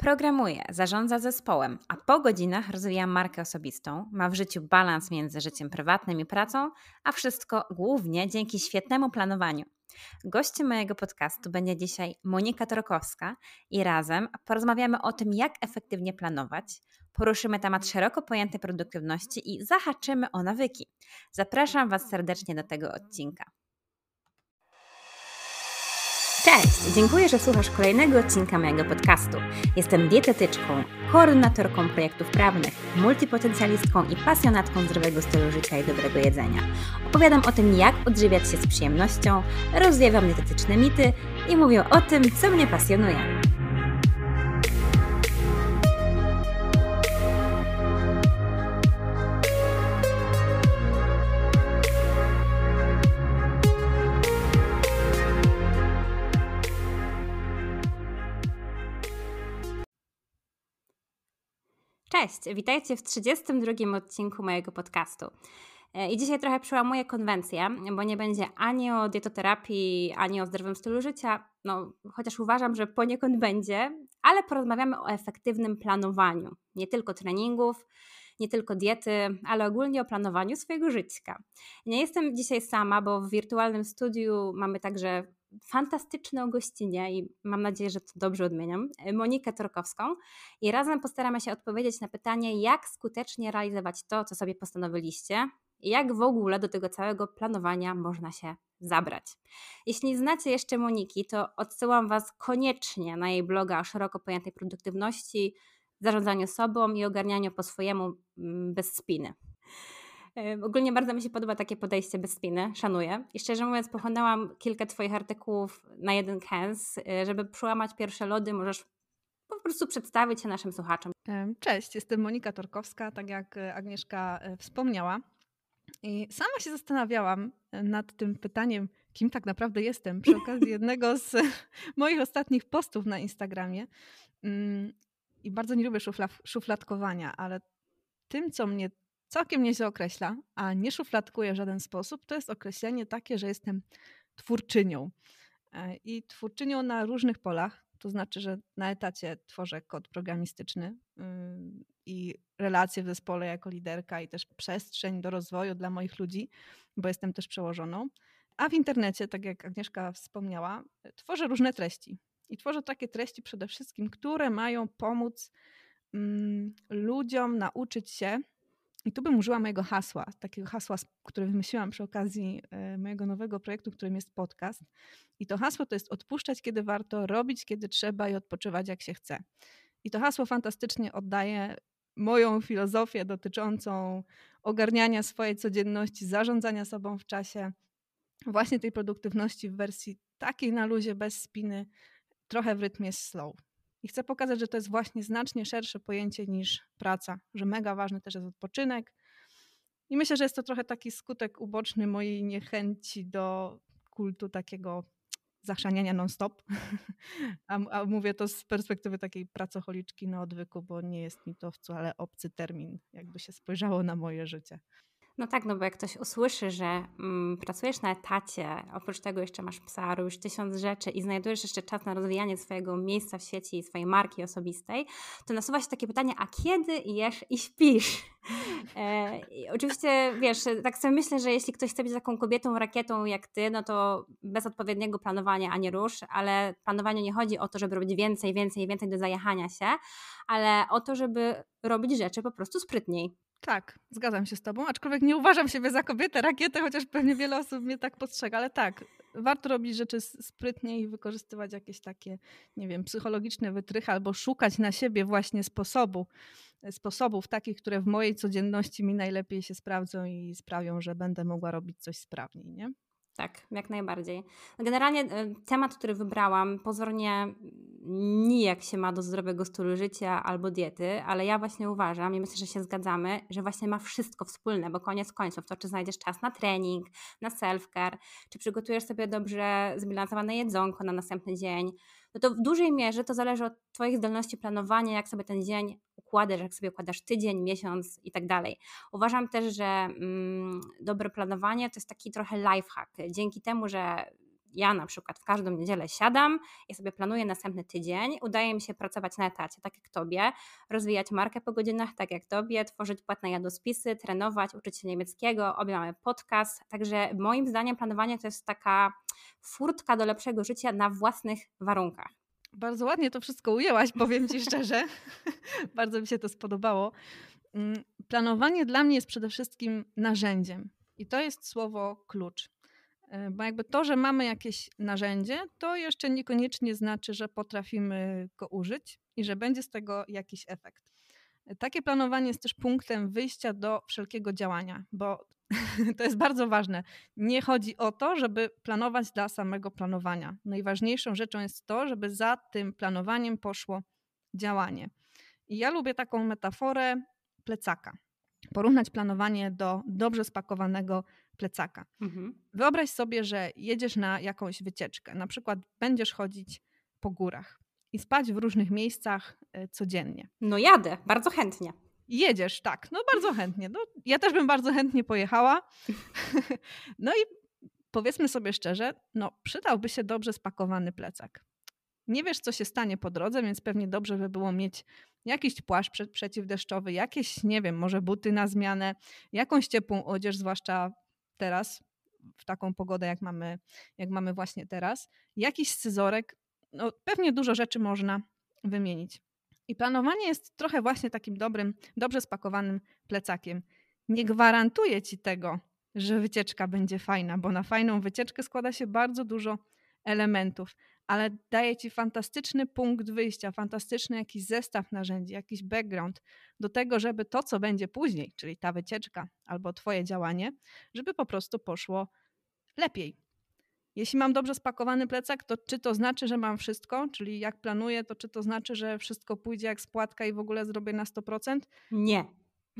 Programuje, zarządza zespołem, a po godzinach rozwija markę osobistą, ma w życiu balans między życiem prywatnym i pracą, a wszystko głównie dzięki świetnemu planowaniu. Gościem mojego podcastu będzie dzisiaj Monika Torkowska i razem porozmawiamy o tym, jak efektywnie planować, poruszymy temat szeroko pojętej produktywności i zahaczymy o nawyki. Zapraszam Was serdecznie do tego odcinka. Cześć! Dziękuję, że słuchasz kolejnego odcinka mojego podcastu. Jestem dietetyczką, koordynatorką projektów prawnych, multipotencjalistką i pasjonatką zdrowego stylu życia i dobrego jedzenia. Opowiadam o tym, jak odżywiać się z przyjemnością, rozwiewam dietetyczne mity i mówię o tym, co mnie pasjonuje. Cześć, witajcie w 32 odcinku mojego podcastu. E, I dzisiaj trochę przełamuję konwencję, bo nie będzie ani o dietoterapii, ani o zdrowym stylu życia, no, chociaż uważam, że poniekąd będzie, ale porozmawiamy o efektywnym planowaniu, nie tylko treningów, nie tylko diety, ale ogólnie o planowaniu swojego życia. Nie jestem dzisiaj sama, bo w wirtualnym studiu mamy także fantastyczną gościnę i mam nadzieję, że to dobrze odmieniam, Monikę Torkowską i razem postaramy się odpowiedzieć na pytanie, jak skutecznie realizować to, co sobie postanowiliście i jak w ogóle do tego całego planowania można się zabrać. Jeśli znacie jeszcze Moniki, to odsyłam Was koniecznie na jej bloga o szeroko pojętej produktywności, zarządzaniu sobą i ogarnianiu po swojemu mm, bez spiny. Ogólnie bardzo mi się podoba takie podejście bez spiny, szanuję. I szczerze mówiąc, pochłonęłam kilka Twoich artykułów na jeden kęs. Y, żeby przełamać pierwsze lody, możesz po prostu przedstawić się naszym słuchaczom. Cześć, jestem Monika Torkowska, tak jak e, Agnieszka e, wspomniała. I sama się zastanawiałam e, nad tym pytaniem, kim tak naprawdę jestem, przy okazji jednego z moich ostatnich postów na Instagramie. Mm, I bardzo nie lubię szufladkowania, ale tym, co mnie całkiem nieźle określa, a nie szufladkuje w żaden sposób, to jest określenie takie, że jestem twórczynią. E, I twórczynią na różnych polach, to znaczy, że na etacie tworzę kod programistyczny i relacje w zespole jako liderka i też przestrzeń do rozwoju dla moich ludzi, bo jestem też przełożoną. A w internecie, tak jak Agnieszka wspomniała, tworzę różne treści. I tworzę takie treści przede wszystkim, które mają pomóc ludziom nauczyć się i tu bym użyła mojego hasła, takiego hasła, które wymyśliłam przy okazji e, mojego nowego projektu, którym jest podcast. I to hasło to jest odpuszczać, kiedy warto, robić, kiedy trzeba i odpoczywać, jak się chce. I to hasło fantastycznie oddaje moją filozofię dotyczącą ogarniania swojej codzienności, zarządzania sobą w czasie, właśnie tej produktywności w wersji takiej na luzie, bez spiny, trochę w rytmie slow. I chcę pokazać, że to jest właśnie znacznie szersze pojęcie niż praca, że mega ważny też jest odpoczynek. I myślę, że jest to trochę taki skutek uboczny mojej niechęci do kultu takiego zachrzaniania non-stop. A, a, mówię to z perspektywy takiej pracocholiczki na odwyku, bo nie jest mi to wcale obcy termin, jakby się spojrzało na moje życie. No tak, no bo jak ktoś usłyszy, że mm, pracujesz na etacie, oprócz tego jeszcze masz psa, robisz tysiąc rzeczy i znajdujesz jeszcze czas na rozwijanie swojego miejsca w sieci i swojej marki osobistej, to nasuwa się takie pytanie, a kiedy jesz i śpisz? E, i oczywiście, wiesz, tak sobie myślę, że jeśli ktoś chce być taką kobietą, rakietą jak ty, no to bez odpowiedniego planowania ani rusz, ale planowanie nie chodzi o to, żeby robić więcej, więcej, więcej do zajechania się, ale o to, żeby robić rzeczy po prostu sprytniej. Tak, zgadzam się z Tobą, aczkolwiek nie uważam siebie za kobietę rakietę, chociaż pewnie wiele osób mnie tak postrzega, ale tak, warto robić rzeczy sprytnie i wykorzystywać jakieś takie, nie wiem, psychologiczne wytrychy albo szukać na siebie właśnie sposobu, sposobów takich, które w mojej codzienności mi najlepiej się sprawdzą i sprawią, że będę mogła robić coś sprawniej, nie? Tak, jak najbardziej. Generalnie e, temat, który wybrałam, pozornie nijak się ma do zdrowego stylu życia albo diety, ale ja właśnie uważam i myślę, że się zgadzamy, że właśnie ma wszystko wspólne, bo koniec końców to, czy znajdziesz czas na trening, na self-care, czy przygotujesz sobie dobrze zbilansowane jedzonko na następny dzień, no to w dużej mierze to zależy od Twoich zdolności planowania, jak sobie ten dzień układasz, jak sobie układasz tydzień, miesiąc i tak dalej. Uważam też, że mm, dobre planowanie to jest taki trochę lifehack. Dzięki temu, że ja na przykład w każdą niedzielę siadam i sobie planuję następny tydzień, udaje mi się pracować na etacie, tak jak tobie, rozwijać markę po godzinach, tak jak tobie, tworzyć płatne jadospisy, trenować, uczyć się niemieckiego, obie mamy podcast, także moim zdaniem planowanie to jest taka furtka do lepszego życia na własnych warunkach. Bardzo ładnie to wszystko ujęłaś, powiem Ci szczerze. Bardzo mi się to spodobało. Mm, planowanie dla mnie jest przede wszystkim narzędziem. I to jest słowo klucz. E, bo jakby to, że mamy jakieś narzędzie, to jeszcze niekoniecznie znaczy, że potrafimy go użyć i że będzie z tego jakiś efekt. E, takie planowanie jest też punktem wyjścia do wszelkiego działania, bo to jest bardzo ważne. Nie chodzi o to, żeby planować dla samego planowania. Najważniejszą rzeczą jest to, żeby za tym planowaniem poszło działanie. I ja lubię taką metaforę plecaka. Porównać planowanie do dobrze spakowanego plecaka. Mhm. Wyobraź sobie, że jedziesz na jakąś wycieczkę, na przykład będziesz chodzić po górach i spać w różnych miejscach e, codziennie. No jadę, bardzo chętnie. Jedziesz, tak, no bardzo chętnie. No, ja też bym bardzo chętnie pojechała. No i powiedzmy sobie szczerze, no przydałby się dobrze spakowany plecak. Nie wiesz, co się stanie po drodze, więc pewnie dobrze by było mieć jakiś płaszcz przeciwdeszczowy, jakieś, nie wiem, może buty na zmianę, jakąś ciepłą odzież, zwłaszcza teraz, w taką pogodę, jak mamy, jak mamy właśnie teraz, jakiś scyzorek, no pewnie dużo rzeczy można wymienić. I planowanie jest trochę właśnie takim dobrym, dobrze spakowanym plecakiem. Nie gwarantuje ci tego, że wycieczka będzie fajna, bo na fajną wycieczkę składa się bardzo dużo elementów, ale daje ci fantastyczny punkt wyjścia, fantastyczny jakiś zestaw narzędzi, jakiś background do tego, żeby to, co będzie później, czyli ta wycieczka albo twoje działanie, żeby po prostu poszło lepiej. Jeśli mam dobrze spakowany plecak, to czy to znaczy, że mam wszystko? Czyli jak planuję, to czy to znaczy, że wszystko pójdzie jak spłatka i w ogóle zrobię na 100%? Nie.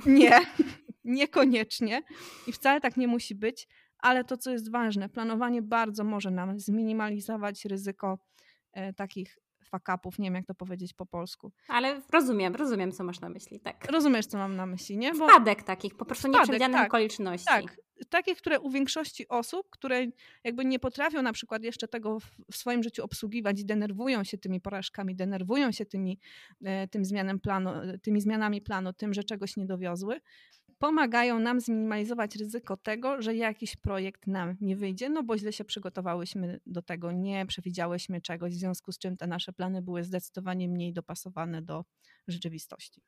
Nie, niekoniecznie. I wcale tak nie musi być ale to, co jest ważne, planowanie bardzo może nam zminimalizować ryzyko e, takich fakapów, nie wiem jak to powiedzieć po polsku. Ale rozumiem, rozumiem co masz na myśli, tak. Rozumiesz co mam na myśli, nie? Bo... Wpadek takich, po prostu nieprzewidzianych tak, okoliczności. Tak, takich, które u większości osób, które jakby nie potrafią na przykład jeszcze tego w, swoim życiu obsługiwać i denerwują się tymi porażkami, denerwują się tymi, e, tym zmianem planu, tymi zmianami planu, tym, że czegoś nie dowiozły, pomagają nam zminimalizować ryzyko tego, że jakiś projekt nam nie wyjdzie, no bo źle się przygotowałyśmy do tego, nie przewidziałyśmy czegoś, w związku z czym te nasze plany były zdecydowanie mniej dopasowane do rzeczywistości.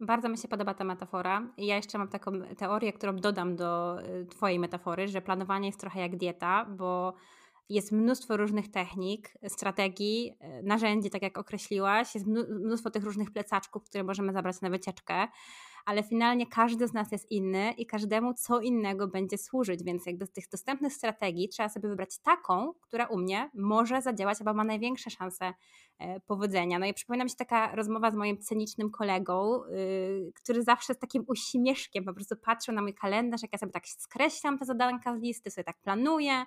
Bardzo mi się podoba ta metafora. Ja jeszcze mam taką teorię, którą dodam do y, Twojej metafory, że planowanie jest trochę jak dieta, bo jest mnóstwo różnych technik, strategii, y, narzędzi, tak jak określiłaś, jest mnóstwo tych różnych plecaczków, które możemy zabrać na wycieczkę ale finalnie każdy z nas jest inny i każdemu co innego będzie służyć, więc jakby z tych dostępnych strategii trzeba sobie wybrać taką, która u mnie może zadziałać albo ma największe szanse e, powodzenia. No i przypomina mi się taka rozmowa z moim cenicznym kolegą, yy, który zawsze z takim uśmieszkiem po prostu patrzył na mój kalendarz, jak ja sobie tak skreślam te zadanka z listy, sobie tak planuję.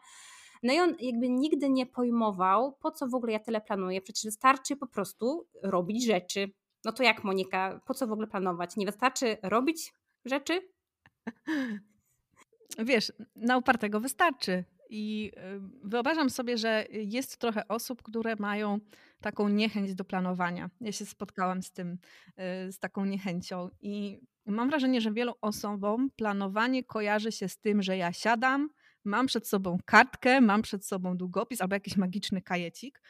No i on jakby nigdy nie pojmował, po co w ogóle ja tyle planuję. Przecież wystarczy po prostu robić rzeczy. No to jak Monika, po co w ogóle planować? Nie wystarczy robić rzeczy? Wiesz, na upartego wystarczy. I y, wyobrażam sobie, że jest trochę osób, które mają taką niechęć do planowania. Ja się spotkałam z tym, y, z taką niechęcią i mam wrażenie, że wielu osobom planowanie kojarzy się z tym, że ja siadam, mam przed sobą kartkę, mam przed sobą długopis albo jakiś magiczny kajecik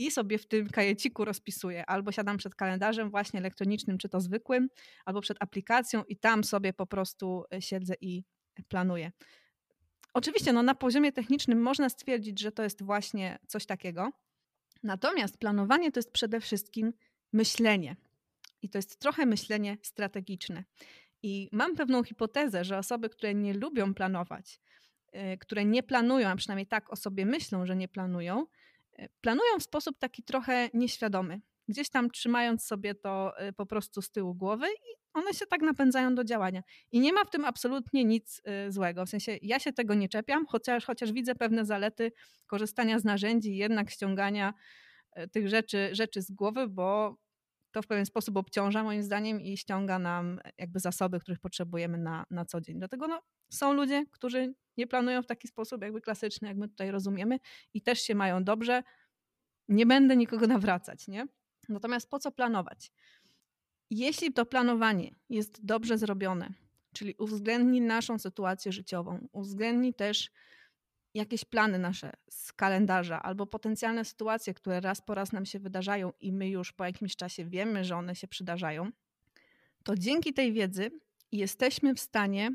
i sobie w tym kajeciku rozpisuję. Albo siadam przed kalendarzem właśnie elektronicznym, czy to zwykłym, albo przed aplikacją i tam sobie po prostu e, siedzę i planuję. Oczywiście no, na poziomie technicznym można stwierdzić, że to jest właśnie coś takiego. Natomiast planowanie to jest przede wszystkim myślenie. I to jest trochę myślenie strategiczne. I mam pewną hipotezę, że osoby, które nie lubią planować, e, które nie planują, a przynajmniej tak o sobie myślą, że nie planują, planują w sposób taki trochę nieświadomy. Gdzieś tam trzymając sobie to e, po prostu z tyłu głowy i one się tak napędzają do działania. I nie ma w tym absolutnie nic e, złego. W sensie ja się tego nie czepiam, chociaż, chociaż widzę pewne zalety korzystania z narzędzi, jednak ściągania tych rzeczy, rzeczy z głowy, bo to w pewien sposób obciąża moim zdaniem i ściąga nam jakby zasoby, których potrzebujemy na, na co dzień. Dlatego no, są ludzie, którzy nie planują w taki sposób jakby klasyczny, jak my tutaj rozumiemy i też się mają dobrze, nie będę nikogo nawracać, nie? Natomiast po co planować? Jeśli to planowanie jest dobrze zrobione, czyli uwzględni naszą sytuację życiową, uwzględni też jakieś plany nasze z kalendarza albo potencjalne sytuacje, które raz po raz nam się wydarzają i my już po jakimś czasie wiemy, że one się przydarzają, to dzięki tej wiedzy jesteśmy w stanie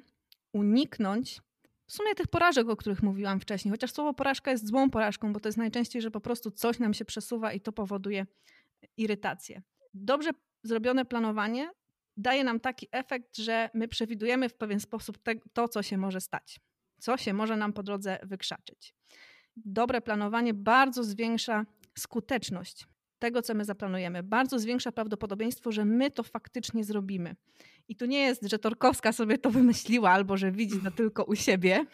uniknąć w sumie tych porażek, o których mówiłam wcześniej. Chociaż słowo porażka jest złą porażką, bo to jest najczęściej, że po prostu coś nam się przesuwa i to powoduje irytację. Dobrze zrobione planowanie daje nam taki efekt, że my przewidujemy w pewien sposób te, to, co się może stać, co się może nam po drodze wykrzaczyć. Dobre planowanie bardzo zwiększa skuteczność tego, co my zaplanujemy. Bardzo zwiększa prawdopodobieństwo, że my to faktycznie zrobimy. I tu nie jest, że Torkowska sobie to wymyśliła albo że widzi to tylko u siebie.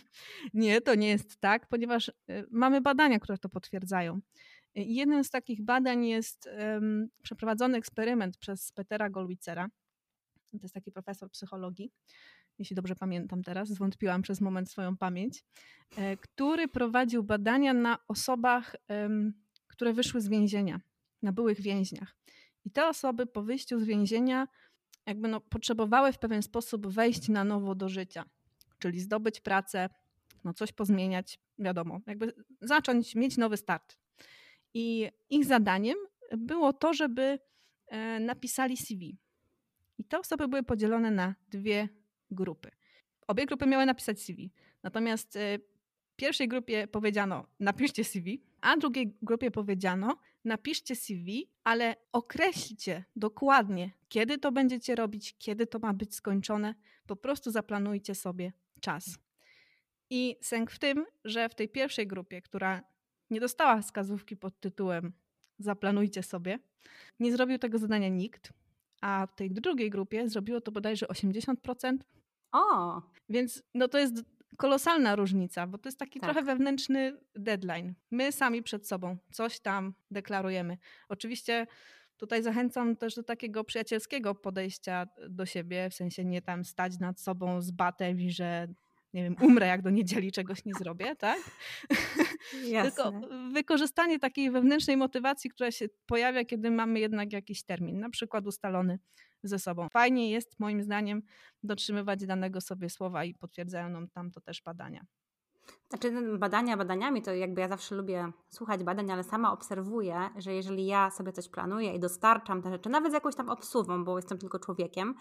nie, to nie jest tak, ponieważ y, mamy badania, które to potwierdzają. Jednym z takich badań jest um, przeprowadzony eksperyment przez Petera Golwicera. To jest taki profesor psychologii, jeśli dobrze pamiętam teraz, zwątpiłam przez moment swoją pamięć, e, który prowadził badania na osobach, które wyszły z więzienia, na byłych więźniach. I te osoby po wyjściu z więzienia jakby no, potrzebowały w pewien sposób wejść na nowo do życia, czyli zdobyć pracę, no coś pozmieniać, wiadomo, jakby zacząć mieć nowy start. I ich zadaniem było to, żeby e, napisali CV. I te osoby były podzielone na dwie grupy. Obie grupy miały napisać CV. Natomiast e, pierwszej grupie powiedziano napiszcie CV, a drugiej grupie powiedziano napiszcie CV, ale określcie dokładnie, kiedy to będziecie robić, kiedy to ma być skończone. Po prostu zaplanujcie sobie czas. I sęk w tym, że w tej pierwszej grupie, która nie dostała wskazówki pod tytułem zaplanujcie sobie, nie zrobił tego zadania nikt, a w tej drugiej grupie zrobiło to bodajże 80%. O! Więc no to jest kolosalna różnica, bo to jest taki tak. trochę wewnętrzny deadline. My sami przed sobą coś tam deklarujemy. Oczywiście tutaj zachęcam też do takiego przyjacielskiego podejścia do siebie, w sensie nie tam stać nad sobą z batem i że nie wiem, umrę jak do niedzieli czegoś nie zrobię, tak? Tylko wykorzystanie takiej wewnętrznej motywacji, która się pojawia, kiedy mamy jednak jakiś termin, na przykład ustalony ze sobą. Fajnie jest moim zdaniem dotrzymywać danego sobie słowa i potwierdzają nam tam to też badania. Znaczy badania badaniami, to jakby ja zawsze lubię słuchać badań, ale sama obserwuję, że jeżeli ja sobie coś planuję i dostarczam te rzeczy, nawet z jakąś tam obsuwą, bo jestem tylko człowiekiem,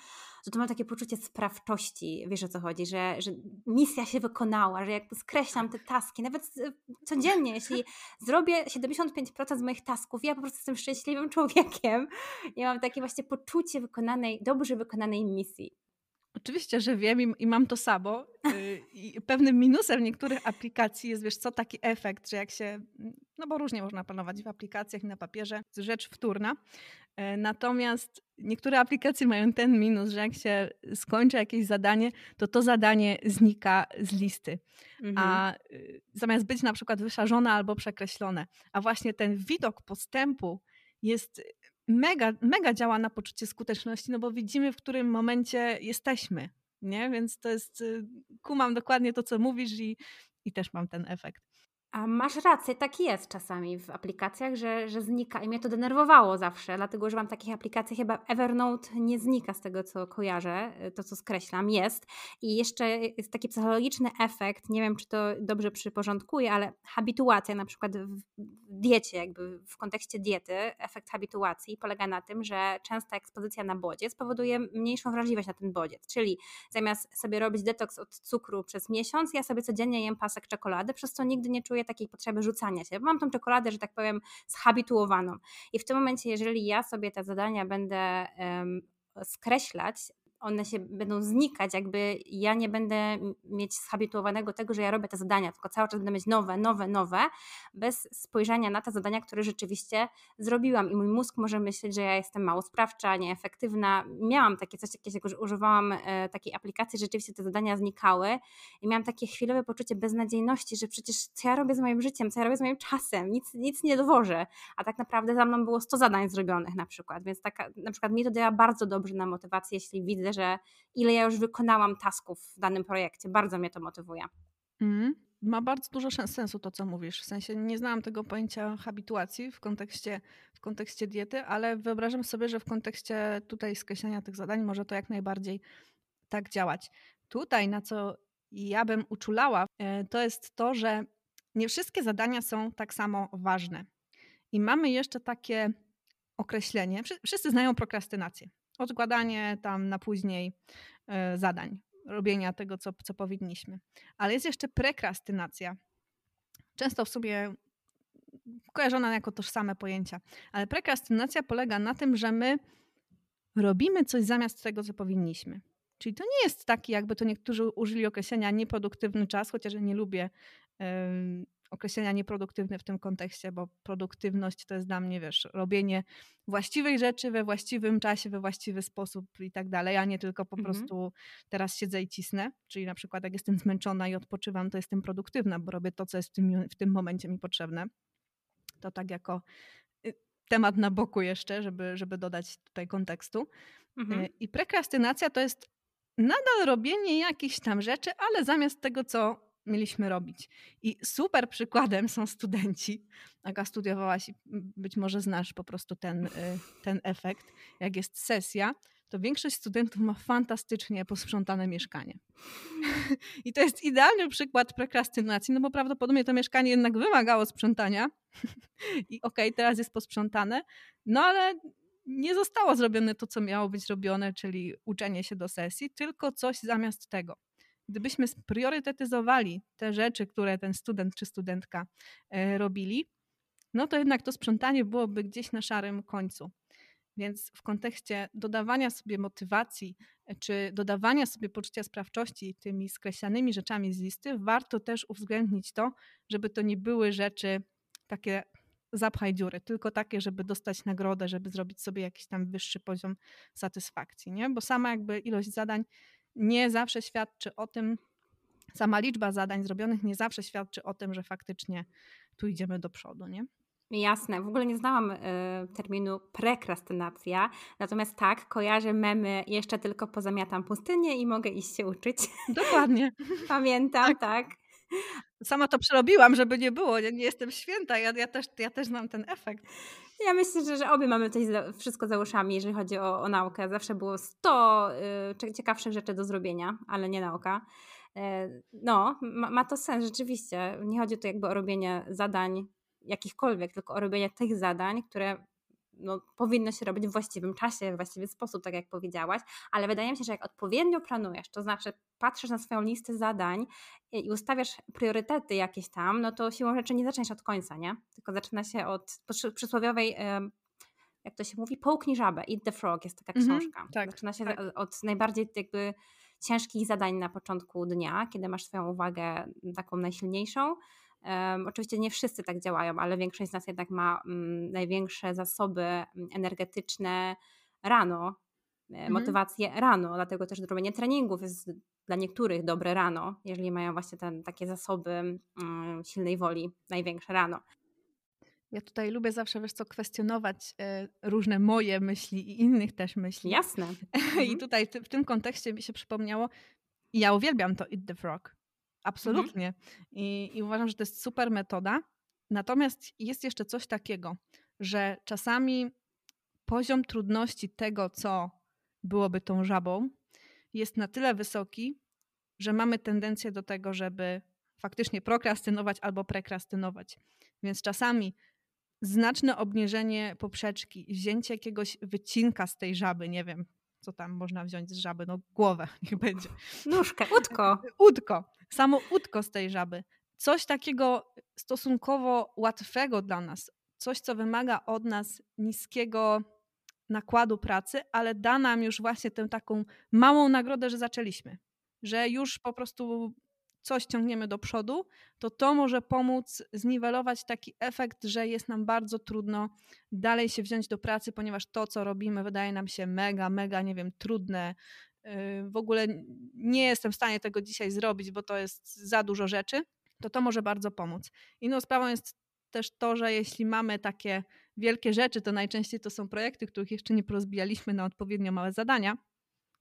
to to mam takie poczucie sprawczości, wiesz o co chodzi, że, że misja się wykonała, że jakby skreślam te taski, nawet codziennie, jeśli zrobię 75% z moich tasków, ja po prostu jestem szczęśliwym człowiekiem i mam takie właśnie poczucie wykonanej, dobrze wykonanej misji. Oczywiście, że wiem i, i mam to samo. Y, I pewnym minusem niektórych aplikacji jest, wiesz co, taki efekt, że jak się, no bo różnie można planować w aplikacjach i na papierze, rzecz wtórna. E, natomiast niektóre aplikacje mają ten minus, że jak się skończy jakieś zadanie, to to zadanie znika z listy. Mhm. A y, zamiast być na przykład wyszarzone albo przekreślone. A właśnie ten widok postępu jest mega, mega działa na poczucie skuteczności, no bo widzimy, w którym momencie jesteśmy, nie? Więc to jest, y, kumam dokładnie to, co mówisz i, i też mam ten efekt. A masz rację, tak jest czasami w aplikacjach, że, że znika i mnie to denerwowało zawsze, dlatego że mam takich aplikacji, chyba Evernote nie znika z tego, co kojarzę, to co skreślam, jest. I jeszcze jest taki psychologiczny efekt, nie wiem, czy to dobrze przyporządkuję, ale habituacja na przykład w diecie, jakby w kontekście diety, efekt habituacji polega na tym, że częsta ekspozycja na bodziec powoduje mniejszą wrażliwość na ten bodziec, czyli zamiast sobie robić detoks od cukru przez miesiąc, ja sobie codziennie jem pasek czekolady, przez co nigdy nie czuję czuję takiej potrzeby rzucania się. Mam tą czekoladę, że tak powiem, zhabituowaną. I w tym momencie, jeżeli ja sobie te zadania będę um, skreślać, one się będą znikać, jakby ja nie będę mieć zhabituowanego tego, że ja robię te zadania, tylko cały czas będę mieć nowe, nowe, nowe, bez spojrzenia na te zadania, które rzeczywiście zrobiłam. I mój mózg może myśleć, że ja jestem mało sprawcza, nieefektywna. Miałam takie coś takiego, że używałam e, takiej aplikacji, rzeczywiście te zadania znikały i miałam takie chwilowe poczucie beznadziejności, że przecież co ja robię z moim życiem, co ja robię z moim czasem, nic, nic nie dowożę. A tak naprawdę za mną było 100 zadań zrobionych na przykład, więc taka, na przykład mi to działa bardzo dobrze na motywację, jeśli widzę, że ile ja już wykonałam tasków w danym projekcie. Bardzo mnie to motywuje. Mm, ma bardzo dużo sensu to, co mówisz. W sensie nie znałam tego pojęcia habituacji w kontekście, w kontekście diety, ale wyobrażam sobie, że w kontekście tutaj skreślenia tych zadań może to jak najbardziej tak działać. Tutaj, na co ja bym uczulała, e, to jest to, że nie wszystkie zadania są tak samo ważne. I mamy jeszcze takie określenie. Wszyscy znają prokrastynację. Odkładanie tam na później e, zadań, robienia tego, co, co powinniśmy. Ale jest jeszcze prekrastynacja. Często w sobie kojarzona jako tożsame pojęcia. Ale prekrastynacja polega na tym, że my robimy coś zamiast tego, co powinniśmy. Czyli to nie jest taki, jakby to niektórzy użyli określenia nieproduktywny czas, chociaż ja nie lubię określenia nieproduktywne w tym kontekście, bo produktywność to jest dla mnie, wiesz, robienie właściwej rzeczy we właściwym czasie, we właściwy sposób i tak dalej, a nie tylko po mhm. prostu teraz siedzę i cisnę. Czyli na przykład jak jestem zmęczona i odpoczywam, to jestem produktywna, bo robię to, co jest w tym, w tym momencie mi potrzebne. To tak jako y, temat na boku jeszcze, żeby, żeby dodać tutaj kontekstu. Mhm. Y, I prekrastynacja to jest nadal robienie jakichś tam rzeczy, ale zamiast tego, co mieliśmy robić. I super przykładem są studenci. Aga studiowałaś i być może znasz po prostu ten, y, ten efekt. Jak jest sesja, to większość studentów ma fantastycznie posprzątane mieszkanie. I to jest idealny przykład prokrastynacji, no bo prawdopodobnie to mieszkanie jednak wymagało sprzątania. I okej, okay, teraz jest posprzątane, no ale nie zostało zrobione to, co miało być robione, czyli uczenie się do sesji, tylko coś zamiast tego gdybyśmy spriorytetyzowali te rzeczy, które ten student czy studentka e, robili, no to jednak to sprzątanie byłoby gdzieś na szarym końcu. Więc w kontekście dodawania sobie motywacji, e, czy dodawania sobie poczucia sprawczości tymi skreślanymi rzeczami z listy, warto też uwzględnić to, żeby to nie były rzeczy takie zapchaj dziury, tylko takie, żeby dostać nagrodę, żeby zrobić sobie jakiś tam wyższy poziom satysfakcji, nie? Bo sama jakby ilość zadań nie zawsze świadczy o tym, sama liczba zadań zrobionych nie zawsze świadczy o tym, że faktycznie tu idziemy do przodu, nie? Jasne, w ogóle nie znałam y, terminu prekrastynacja, natomiast tak, kojarzę memy, jeszcze tylko pozamiatam pustynię i mogę iść się uczyć. Dokładnie. Pamiętam, tak. tak. Sama to przerobiła, żeby nie było, nie, nie jestem święta, ja, ja, też, ja też znam ten efekt. Ja myślę, że, że obie mamy za, wszystko za uszami, jeżeli chodzi o, o naukę. Zawsze było 100 y, ciekawszych rzeczy do zrobienia, ale nie nauka. Y, no, ma, ma, to sens rzeczywiście. Nie chodzi tu jakby o robienie zadań jakichkolwiek, tylko o robienie tych zadań, które no, powinno się robić w właściwym czasie, w właściwy sposób, tak jak powiedziałaś, ale wydaje mi się, że jak odpowiednio planujesz, to znaczy patrzysz na swoją listę zadań i ustawiasz priorytety jakieś tam, no to siłą rzeczy nie zaczniesz od końca, nie? Tylko zaczyna się od przysłowiowej jak to się mówi, połknij żabę, Eat the Frog, jest taka mhm, książka. tak, Zaczyna się tak. od najbardziej jakby ciężkich zadań na początku dnia, kiedy masz swoją uwagę taką najsilniejszą, Um, oczywiście nie wszyscy tak działają, ale większość z nas jednak ma um, największe zasoby mm, energetyczne rano, e, mhm. motywację rano, dlatego też robienie treningów jest dla niektórych dobre rano, jeżeli mają właśnie ten, takie zasoby um, silnej woli największe rano. Ja tutaj lubię zawsze, wiesz co, kwestionować e, różne moje myśli i innych też myśli. Jasne. I mhm. tutaj w tym kontekście mi się przypomniało, ja uwielbiam to Eat the Frog. Mhm. Absolutnie. Mhm. I, I uważam, że to jest super metoda. Natomiast jest jeszcze coś takiego, że czasami poziom trudności tego, co byłoby tą żabą, jest na tyle wysoki, że mamy tendencję do tego, żeby faktycznie prokrastynować albo prekrastynować. Więc czasami znaczne obniżenie poprzeczki, wzięcie jakiegoś wycinka z tej żaby, nie wiem, co tam można wziąć z żaby, no głowę niech będzie. Nóżkę, udko. Udko samo udko z tej żaby. Coś takiego stosunkowo łatwego dla nas, coś, co wymaga od nas niskiego nakładu pracy, ale da nam już właśnie tę taką małą nagrodę, że zaczęliśmy, że już po prostu coś ciągniemy do przodu, to to może pomóc zniwelować taki efekt, że jest nam bardzo trudno dalej się wziąć do pracy, ponieważ to, co robimy, wydaje nam się mega, mega, nie wiem, trudne, w ogóle nie jestem w stanie tego dzisiaj zrobić, bo to jest za dużo rzeczy, to to może bardzo pomóc. Inną sprawą jest też to, że jeśli mamy takie wielkie rzeczy, to najczęściej to są projekty, których jeszcze nie porozbijaliśmy na odpowiednio małe zadania.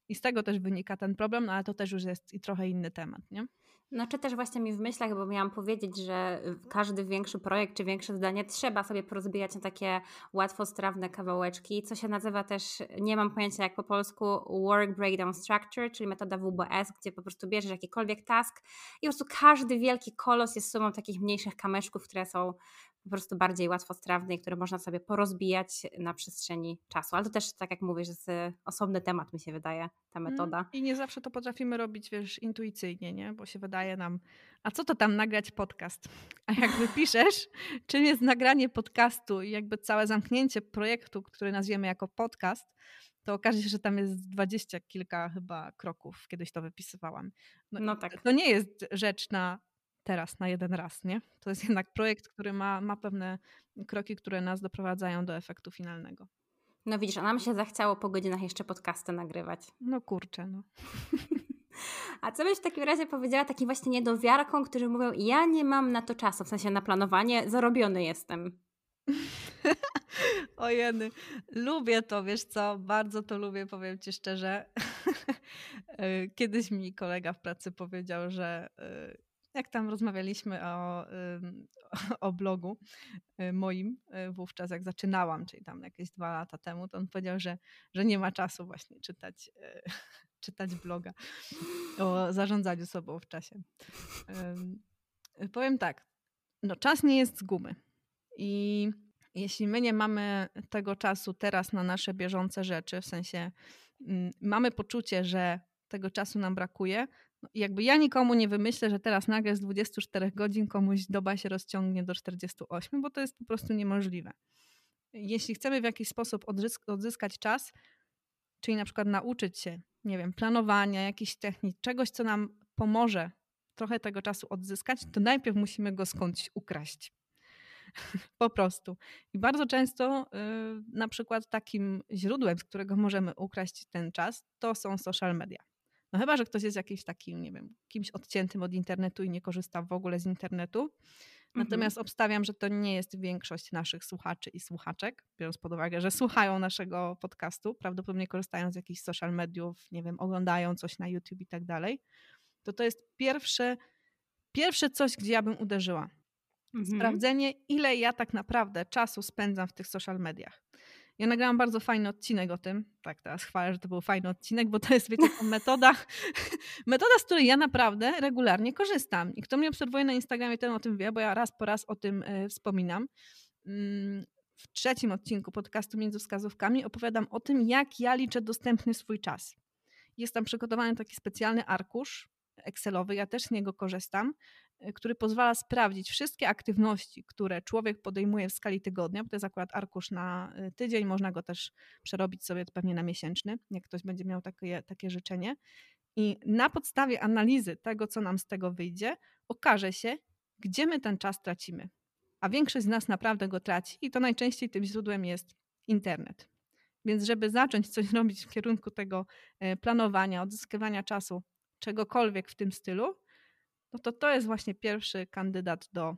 I z tego też wynika ten problem, no ale to też już jest i trochę inny temat, nie? No czy też właśnie mi w myślach, bo miałam powiedzieć, że każdy większy projekt czy większe zdanie trzeba sobie porozbijać na takie łatwostrawne kawałeczki, co się nazywa też, nie mam pojęcia jak po polsku, Work Breakdown Structure, czyli metoda WBS, gdzie po prostu bierzesz jakikolwiek task i po prostu każdy wielki kolos jest sumą takich mniejszych kameszków, które są po prostu bardziej łatwostrawne i które można sobie porozbijać na przestrzeni czasu. Ale to też, tak jak mówisz, jest osobny temat, mi się wydaje, ta mm, metoda. I nie zawsze to potrafimy robić, wiesz, intuicyjnie, nie? Bo się wydaje nam, a co to tam nagrać podcast? A jak wypiszesz, czym jest nagranie podcastu i jakby całe zamknięcie projektu, który nazwiemy jako podcast, to okaże się, że tam jest dwadzieścia kilka chyba kroków. Kiedyś to wypisywałam. No, no tak. To nie jest rzecz na teraz, na jeden raz, nie? To jest jednak projekt, który ma, ma pewne kroki, które nas doprowadzają do efektu finalnego. No widzisz, a nam się zachciało po godzinach jeszcze podcasty nagrywać. No kurczę, no. A co byś w takim razie powiedziała takim właśnie niedowiarkom, którzy mówią, ja nie mam na to czasu, w sensie na planowanie, zarobiony jestem. Ojeny, lubię to, wiesz co, bardzo to lubię, powiem ci szczerze. Kiedyś mi kolega w pracy powiedział, że y, jak tam rozmawialiśmy o, o blogu y, moim y, wówczas, jak zaczynałam, czyli tam jakieś dwa lata temu, to on powiedział, że, że nie ma czasu właśnie czytać, y, czytać bloga o zarządzaniu sobą w czasie. Powiem tak, no czas nie jest z gumy i jeśli my nie mamy tego czasu teraz na nasze bieżące rzeczy, w sensie mm, mamy poczucie, że tego czasu nam brakuje, jakby ja nikomu nie wymyślę, że teraz nagle z 24 godzin komuś doba się rozciągnie do 48, bo to jest po prostu niemożliwe. Jeśli chcemy w jakiś sposób odzyskać czas, czyli na przykład nauczyć się, nie wiem, planowania, jakichś technik, czegoś, co nam pomoże trochę tego czasu odzyskać, to najpierw musimy go skądś ukraść. po prostu. I bardzo często yy, na przykład takim źródłem, z którego możemy ukraść ten czas, to są social media. No chyba, że ktoś jest jakimś takim, nie wiem, kimś odciętym od internetu i nie korzysta w ogóle z internetu. Mhm. Natomiast mhm. obstawiam, że to nie jest większość naszych słuchaczy i słuchaczek, biorąc pod uwagę, że słuchają naszego podcastu, prawdopodobnie korzystają z jakichś social mediów, nie wiem, oglądają coś na YouTube i tak dalej. To to jest pierwsze, pierwsze coś, gdzie ja bym uderzyła. Mhm. Sprawdzenie, ile ja tak naprawdę czasu spędzam w tych social mediach. Ja nagrałam bardzo fajny odcinek o tym. Tak, teraz chwalę, że to był fajny odcinek, bo to jest, wiecie, metoda, metoda, z której ja naprawdę regularnie korzystam. I kto mnie obserwuje na Instagramie, ten o tym wie, bo ja raz po raz o tym y, wspominam. Mm, w trzecim odcinku podcastu Między Wskazówkami opowiadam o tym, jak ja liczę dostępny swój czas. Jest tam przygotowany taki specjalny arkusz Excelowy, ja też z niego korzystam, który pozwala sprawdzić wszystkie aktywności, które człowiek podejmuje w skali tygodnia, bo to jest akurat arkusz na y, tydzień, można go też przerobić sobie pewnie na miesięczny, jak ktoś będzie miał takie, takie życzenie. I na podstawie analizy tego, co nam z tego wyjdzie, okaże się, gdzie my ten czas tracimy. A większość z nas naprawdę go traci, i to najczęściej tym źródłem jest internet. Więc, żeby zacząć coś robić w kierunku tego y, planowania, odzyskiwania czasu, czegokolwiek w tym stylu, no to to jest właśnie pierwszy kandydat do,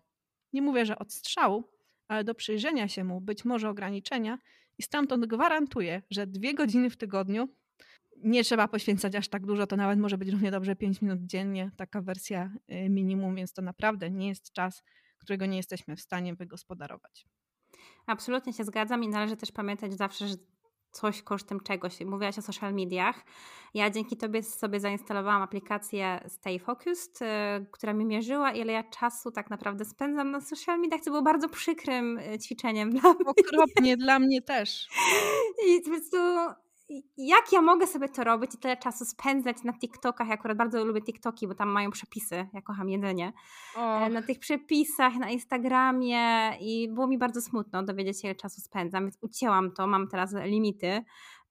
nie mówię, że odstrzału, ale do przyjrzenia się mu, być może ograniczenia i stamtąd gwarantuję, że dwie godziny w tygodniu nie trzeba poświęcać aż tak dużo, to nawet może być równie dobrze 5 minut dziennie, taka wersja y, minimum, więc to naprawdę nie jest czas, którego nie jesteśmy w stanie wygospodarować. Absolutnie się zgadzam i należy też pamiętać zawsze, że coś kosztem czegoś. Mówiłaś o social mediach. Ja dzięki Tobie sobie zainstalowałam aplikację Stay Focused, y, która mi mierzyła, ile ja czasu tak naprawdę spędzam na social mediach, co było bardzo przykrym y, ćwiczeniem dla mnie. Okropnie, dla mnie też. I po prostu jak ja mogę sobie to robić i tyle czasu spędzać na TikTokach? Ja akurat bardzo lubię TikToki, bo tam mają przepisy. Ja kocham jedzenie. Oh. Na tych przepisach, na Instagramie i było mi bardzo smutno dowiedzieć się, ile czasu spędzam, więc ucięłam to, mam teraz limity.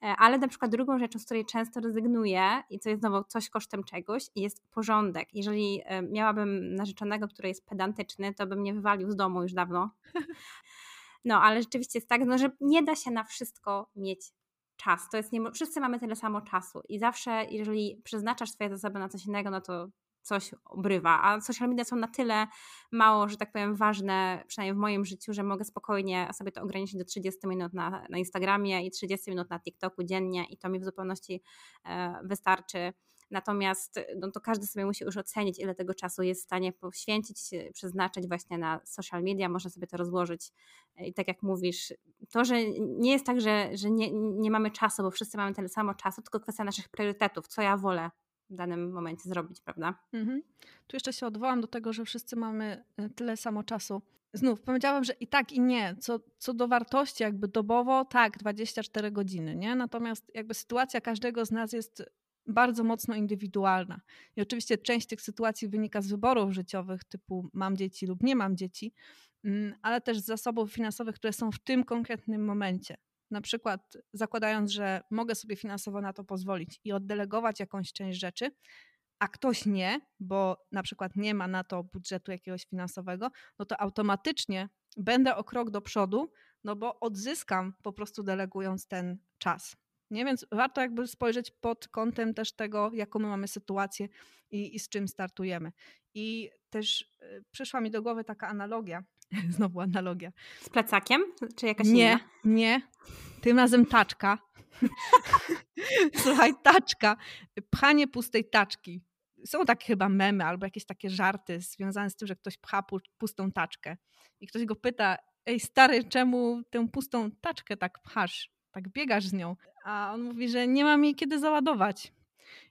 E, ale na przykład drugą rzeczą, z której często rezygnuję i co jest znowu coś kosztem czegoś, jest porządek. Jeżeli e, miałabym narzeczonego, który jest pedantyczny, to bym nie wywalił z domu już dawno. No, ale rzeczywiście jest tak, no, że nie da się na wszystko mieć czas. To jest nie, wszyscy mamy tyle samo czasu i zawsze, jeżeli przeznaczasz swoje zasoby na coś innego, no to coś obrywa, a social media są na tyle mało, że tak powiem, ważne, przynajmniej w moim życiu, że mogę spokojnie sobie to ograniczyć do 30 minut na, na Instagramie i 30 minut na TikToku dziennie i to mi w zupełności e, wystarczy. Natomiast no to każdy sobie musi już ocenić, ile tego czasu jest w stanie poświęcić, przeznaczyć właśnie na social media. Można sobie to rozłożyć. I tak jak mówisz, to, że nie jest tak, że, że nie, nie mamy czasu, bo wszyscy mamy tyle samo czasu, tylko kwestia naszych priorytetów, co ja wolę w danym momencie zrobić, prawda? Mhm. Tu jeszcze się odwołam do tego, że wszyscy mamy e, tyle samo czasu. Znów powiedziałam, że i tak, i nie. Co, co do wartości, jakby dobowo, tak, 24 godziny, nie? Natomiast jakby sytuacja każdego z nas jest bardzo mocno indywidualna. I oczywiście część tych sytuacji wynika z wyborów życiowych, typu mam dzieci lub nie mam dzieci, mm, ale też z zasobów finansowych, które są w tym konkretnym momencie. Na przykład zakładając, że mogę sobie finansowo na to pozwolić i oddelegować jakąś część rzeczy, a ktoś nie, bo na przykład nie ma na to budżetu jakiegoś finansowego, no to automatycznie będę o krok do przodu, no bo odzyskam po prostu delegując ten czas. Nie? Więc warto jakby spojrzeć pod kątem też tego, jaką my mamy sytuację i, i z czym startujemy. I też y, przyszła mi do głowy taka analogia, znowu analogia. Z plecakiem? Czy jakaś Nie, inna? nie. Tym razem taczka. Słuchaj, taczka. Pchanie pustej taczki. Są takie chyba memy albo jakieś takie żarty związane z tym, że ktoś pcha pustą taczkę. I ktoś go pyta, ej stary, czemu tę pustą taczkę tak pchasz? Tak biegasz z nią a on mówi, że nie mam jej kiedy załadować.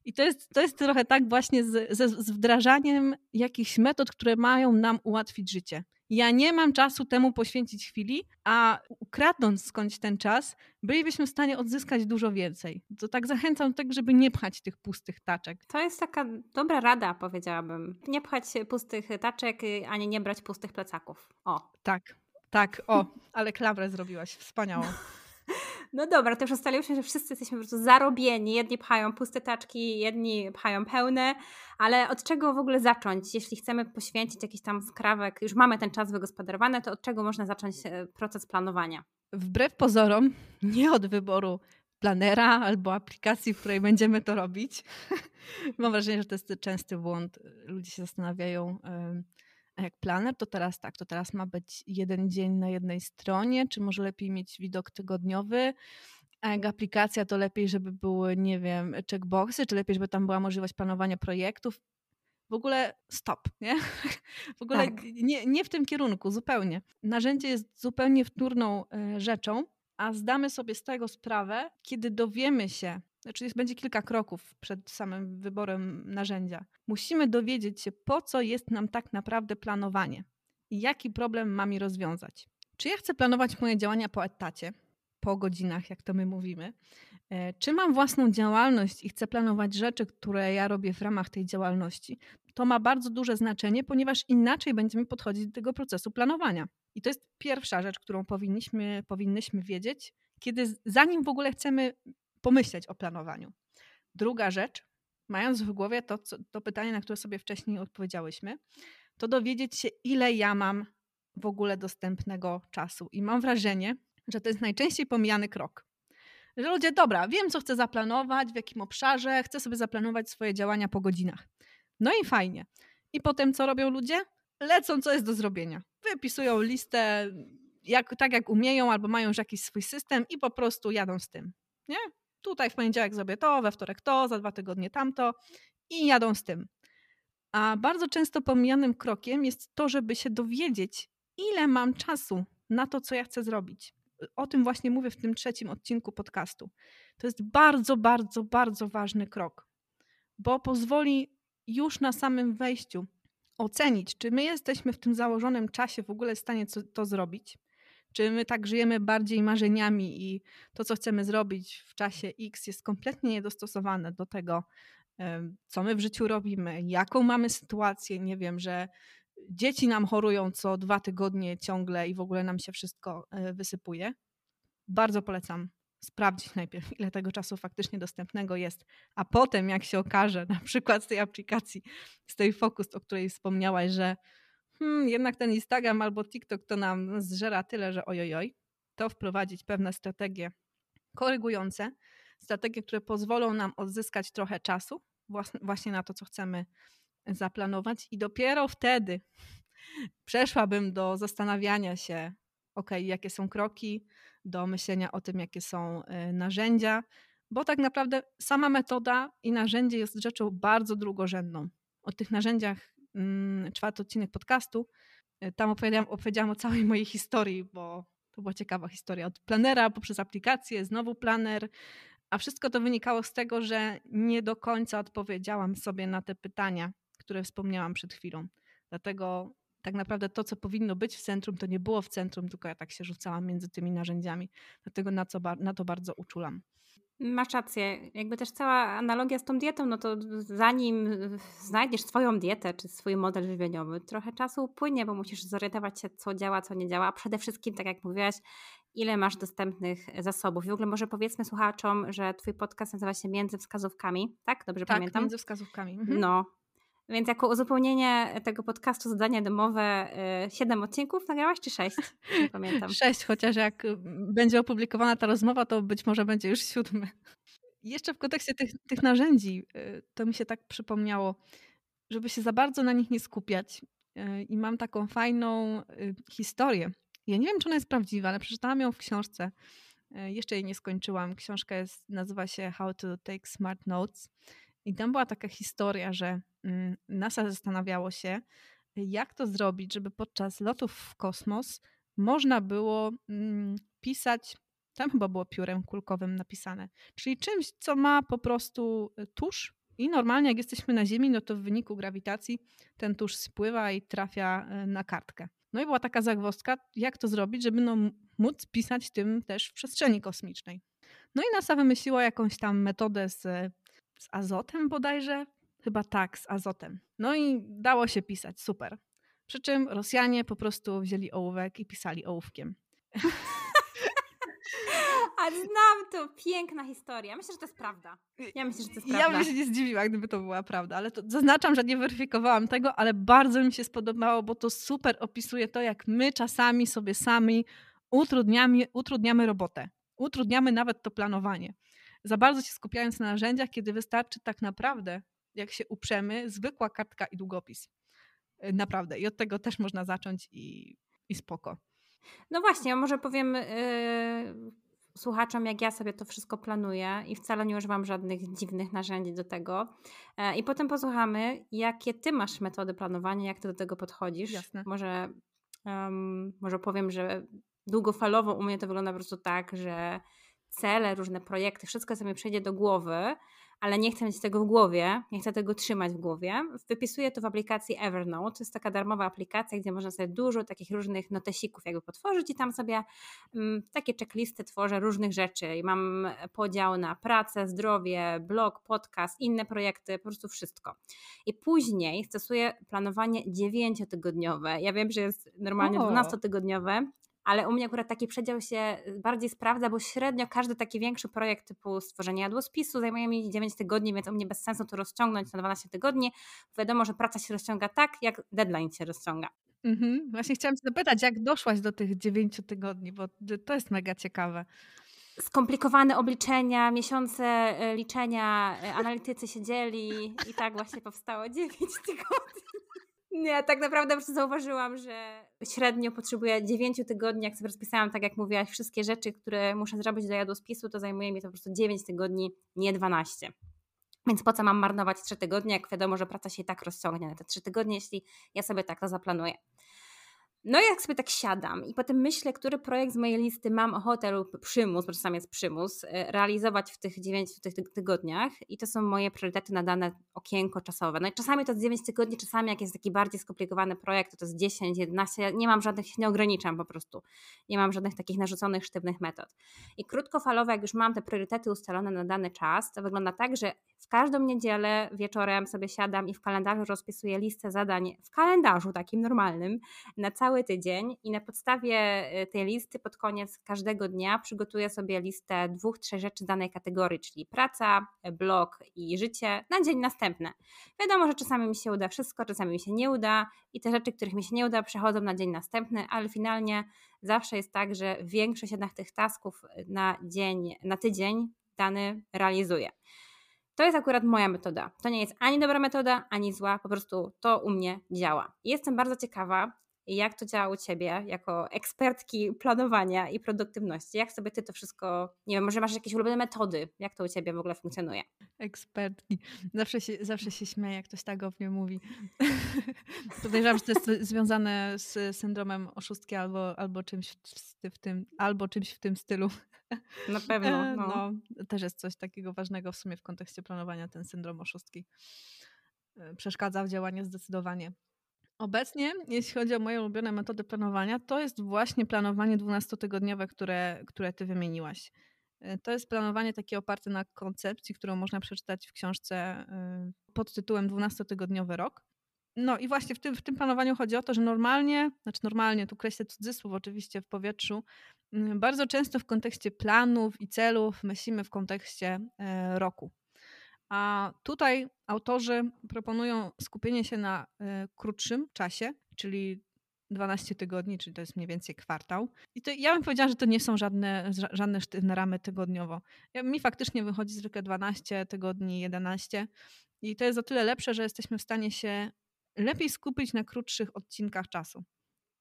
I to jest, to jest trochę tak właśnie z, z, z wdrażaniem jakichś metod, które mają nam ułatwić życie. Ja nie mam czasu temu poświęcić chwili, a ukradnąc skądś ten czas, bylibyśmy w stanie odzyskać dużo więcej. To tak zachęcam do tego, żeby nie pchać tych pustych taczek. To jest taka dobra rada, powiedziałabym. Nie pchać pustych taczek, ani nie brać pustych plecaków. O. Tak, tak, o, ale klawrę zrobiłaś, wspaniałą. No dobra, to już ustaliłyśmy, że wszyscy jesteśmy po prostu zarobieni. Jedni pchają puste taczki, jedni pchają pełne, ale od czego w ogóle zacząć? Jeśli chcemy poświęcić jakiś tam skrawek, już mamy ten czas wygospodarowany, to od czego można zacząć e, proces planowania? Wbrew pozorom, nie od wyboru planera albo aplikacji, w której będziemy to robić. Mam wrażenie, że to jest częsty błąd. Ludzie się zastanawiają, a jak planer, to teraz tak, to teraz ma być jeden dzień na jednej stronie, czy może lepiej mieć widok tygodniowy? A jak aplikacja, to lepiej, żeby były, nie wiem, checkboxy, czy lepiej, żeby tam była możliwość planowania projektów? W ogóle stop, nie? W ogóle tak. nie, nie w tym kierunku, zupełnie. Narzędzie jest zupełnie wtórną e, rzeczą, a zdamy sobie z tego sprawę, kiedy dowiemy się, znaczy będzie kilka kroków przed samym wyborem narzędzia. Musimy dowiedzieć się, po co jest nam tak naprawdę planowanie i jaki problem mam mi rozwiązać. Czy ja chcę planować moje działania po etacie, po godzinach, jak to my mówimy? E, czy mam własną działalność i chcę planować rzeczy, które ja robię w ramach tej działalności? To ma bardzo duże znaczenie, ponieważ inaczej będziemy podchodzić do tego procesu planowania. I to jest pierwsza rzecz, którą powinniśmy, powinnyśmy wiedzieć, kiedy zanim w ogóle chcemy pomyśleć o planowaniu. Druga rzecz, mając w głowie to, co, to pytanie, na które sobie wcześniej odpowiedziałyśmy, to dowiedzieć się, ile ja mam w ogóle dostępnego czasu. I mam wrażenie, że to jest najczęściej pomijany krok. Że ludzie, dobra, wiem, co chcę zaplanować, w jakim obszarze, chcę sobie zaplanować swoje działania po godzinach. No i fajnie. I potem co robią ludzie? Lecą, co jest do zrobienia. Wypisują listę jak, tak, jak umieją, albo mają już jakiś swój system i po prostu jadą z tym. Nie? Tutaj w poniedziałek zrobię to, we wtorek to, za dwa tygodnie tamto i jadą z tym. A bardzo często pomijanym krokiem jest to, żeby się dowiedzieć, ile mam czasu na to, co ja chcę zrobić. O tym właśnie mówię w tym trzecim odcinku podcastu. To jest bardzo, bardzo, bardzo ważny krok, bo pozwoli już na samym wejściu ocenić, czy my jesteśmy w tym założonym czasie w ogóle w stanie to zrobić, czy my tak żyjemy bardziej marzeniami i to, co chcemy zrobić w czasie X, jest kompletnie niedostosowane do tego, co my w życiu robimy, jaką mamy sytuację, nie wiem, że dzieci nam chorują co dwa tygodnie ciągle i w ogóle nam się wszystko e, wysypuje. Bardzo polecam sprawdzić najpierw, ile tego czasu faktycznie dostępnego jest, a potem, jak się okaże, na przykład z tej aplikacji, z tej Focus, o której wspomniałaś, że hmm, jednak ten Instagram albo TikTok to nam zżera tyle, że ojojoj, to wprowadzić pewne strategie korygujące, strategie, które pozwolą nam odzyskać trochę czasu właśnie na to, co chcemy zaplanować i dopiero wtedy przeszłabym do zastanawiania się, ok, jakie są kroki, do myślenia o tym, jakie są y, narzędzia, bo tak naprawdę sama metoda i narzędzie jest rzeczą bardzo drugorzędną. O tych narzędziach czwarty odcinek podcastu, y, tam opowiedziałam, opowiedziałam o całej mojej historii, bo to była ciekawa historia. Od planera poprzez aplikację, znowu planer, a wszystko to wynikało z tego, że nie do końca odpowiedziałam sobie na te pytania, które wspomniałam przed chwilą. Dlatego tak naprawdę to, co powinno być w centrum, to nie było w centrum, tylko ja tak się rzucałam między tymi narzędziami. Dlatego na, co, na to bardzo uczulam. Masz rację. Jakby też cała analogia z tą dietą, no to zanim znajdziesz swoją dietę czy swój model żywieniowy, trochę czasu upłynie, bo musisz zorientować się, co działa, co nie działa, a przede wszystkim, tak jak mówiłaś, ile masz dostępnych zasobów. I w ogóle może powiedzmy słuchaczom, że twój podcast nazywa się Między Wskazówkami, tak? Dobrze tak, pamiętam? Między Wskazówkami. Mhm. No, więc jako uzupełnienie tego podcastu zadanie domowe, y, siedem odcinków nagrałaś czy sześć? Nie pamiętam. Sześć, chociaż jak y, będzie opublikowana ta rozmowa, to być może będzie już siódmy. Jeszcze w kontekście tych, tych narzędzi, y, to mi się tak przypomniało, żeby się za bardzo na nich nie skupiać. I mam taką fajną historię. Ja nie wiem, czy ona jest prawdziwa, ale przeczytałam ją w książce. Jeszcze jej nie skończyłam. Książka jest, nazywa się How to Take Smart Notes. I tam była taka historia, że mm, NASA zastanawiało się, jak to zrobić, żeby podczas lotów w kosmos można było mm, pisać, tam chyba było piórem kulkowym napisane, czyli czymś, co ma po prostu y, tusz. I normalnie, jak jesteśmy na Ziemi, no to w wyniku grawitacji ten tusz spływa i trafia y, na kartkę. No i była taka zagwozdka, jak to zrobić, żeby no, móc pisać tym też w przestrzeni kosmicznej. No i NASA wymyśliła jakąś tam metodę z z azotem bodajże? Chyba tak, z azotem. No i dało się pisać, super. Przy czym Rosjanie po prostu wzięli ołówek i pisali ołówkiem. A znam to, piękna historia. Myślę, że to jest prawda. Ja myślę, że to jest prawda. Ja bym się nie zdziwiła, gdyby to była prawda, ale to zaznaczam, że nie weryfikowałam tego, ale bardzo mi się spodobało, bo to super opisuje to, jak my czasami sobie sami utrudniamy, utrudniamy robotę. Utrudniamy nawet to planowanie za bardzo się skupiając na narzędziach, kiedy wystarczy tak naprawdę, jak się uprzemy, zwykła kartka i długopis. Y, naprawdę. I od tego też można zacząć i, i spoko. No właśnie, może powiem yy, słuchaczom, jak ja sobie to wszystko planuję i wcale nie używam żadnych dziwnych narzędzi do tego. Yy, I potem posłuchamy, jakie ty masz metody planowania, jak ty do tego podchodzisz. Jasne. Może, może powiem, że długofalowo u mnie to wygląda po prostu tak, że cele, różne projekty, wszystko co mi przejdzie do głowy, ale nie chcę mieć tego w głowie, nie chcę tego trzymać w głowie. Wypisuję to w aplikacji Evernote. To jest taka darmowa aplikacja, gdzie można sobie dużo takich różnych notesików jakby potworzyć i tam sobie um, takie checklisty tworzę różnych rzeczy. I mam podział na pracę, zdrowie, blog, podcast, inne projekty, po prostu wszystko. I później stosuję planowanie dziewięciotygodniowe. Ja wiem, że jest normalnie dwunastotygodniowe, ale u mnie akurat taki przedział się y, bardziej sprawdza, bo średnio każdy taki większy projekt typu stworzenie jadłospisu zajmuje mi 9 tygodni, więc u mnie bez sensu to rozciągnąć na 12 tygodni. Wiadomo, że praca się rozciąga tak, jak deadline się rozciąga. Mhm. Właśnie chciałam się zapytać, jak doszłaś do tych 9 tygodni, bo to jest mega ciekawe skomplikowane obliczenia, miesiące y, liczenia, y, analitycy siedzieli i tak właśnie powstało 9 tygodni. Nie, tak naprawdę po prostu zauważyłam, że średnio potrzebuję 9 tygodni, jak sobie rozpisałam, tak jak mówiłaś, wszystkie rzeczy, które muszę zrobić do jadłospisu, to zajmuje mi to po prostu 9 tygodni, nie 12. Więc po co mam marnować 3 tygodnie, jak wiadomo, że praca się i tak rozciągnie na te 3 tygodnie, jeśli ja sobie tak to zaplanuję. No jak sobie tak siadam i potem myślę, który projekt z mojej listy mam ochotę lub przymus, bo czasami jest przymus, y, realizować w tych 9 w tych tygodniach i to są moje priorytety na dane okienko czasowe. No i czasami to jest 9 tygodni, czasami jak jest taki bardziej skomplikowany projekt, to to jest 10, 11, ja nie mam żadnych, nie ograniczam po prostu. Nie mam żadnych takich narzuconych, sztywnych metod. I krótkofalowo, jak już mam te priorytety ustalone na dany czas, to wygląda tak, że w każdą niedzielę wieczorem sobie siadam i w kalendarzu rozpisuję listę zadań w kalendarzu takim normalnym na cały tydzień i na podstawie y, tej listy pod koniec każdego dnia przygotuję sobie listę dwóch, trzech rzeczy danej kategorii, czyli praca, blog i życie na dzień następny. Wiadomo, że czasami mi się uda wszystko, czasami mi się nie uda i te rzeczy, których mi się nie uda, przechodzą na dzień następny, ale finalnie zawsze jest tak, że większość jednak tych tasków na dzień, na tydzień dany realizuję. To jest akurat moja metoda. To nie jest ani dobra metoda, ani zła, po prostu to u mnie działa. Jestem bardzo ciekawa, jak to działa u Ciebie jako ekspertki planowania i produktywności? Jak sobie Ty to wszystko, nie wiem, może masz jakieś ulubione metody? Jak to u Ciebie w ogóle funkcjonuje? Ekspertki. Zawsze się, zawsze się śmieję, jak ktoś tak o mnie mówi. Podejrzewam, że to jest związane z syndromem oszustki albo, albo, czymś w tym, albo czymś w tym stylu. Na pewno. E, no. no. też jest coś takiego ważnego w sumie w kontekście planowania, ten syndrom oszustki. E, przeszkadza w działaniu zdecydowanie. Obecnie, jeśli chodzi o moje ulubione metody planowania, to jest właśnie planowanie 12-tygodniowe, które, które ty wymieniłaś. E, to jest planowanie takie oparte na koncepcji, którą można przeczytać w książce y, pod tytułem 12-tygodniowy rok. No i właśnie w tym, w tym planowaniu chodzi o to, że normalnie, znaczy normalnie, tu kreślę cudzysłów oczywiście w powietrzu, bardzo często w kontekście planów i celów myślimy w kontekście e, roku. A tutaj autorzy proponują skupienie się na y, krótszym czasie, czyli 12 tygodni, czyli to jest mniej więcej kwartał. I to ja bym powiedziała, że to nie są żadne, żadne sztywne ramy tygodniowo. Ja, mi faktycznie wychodzi zwykle 12 tygodni, 11 i to jest o tyle lepsze, że jesteśmy w stanie się lepiej skupić na krótszych odcinkach czasu.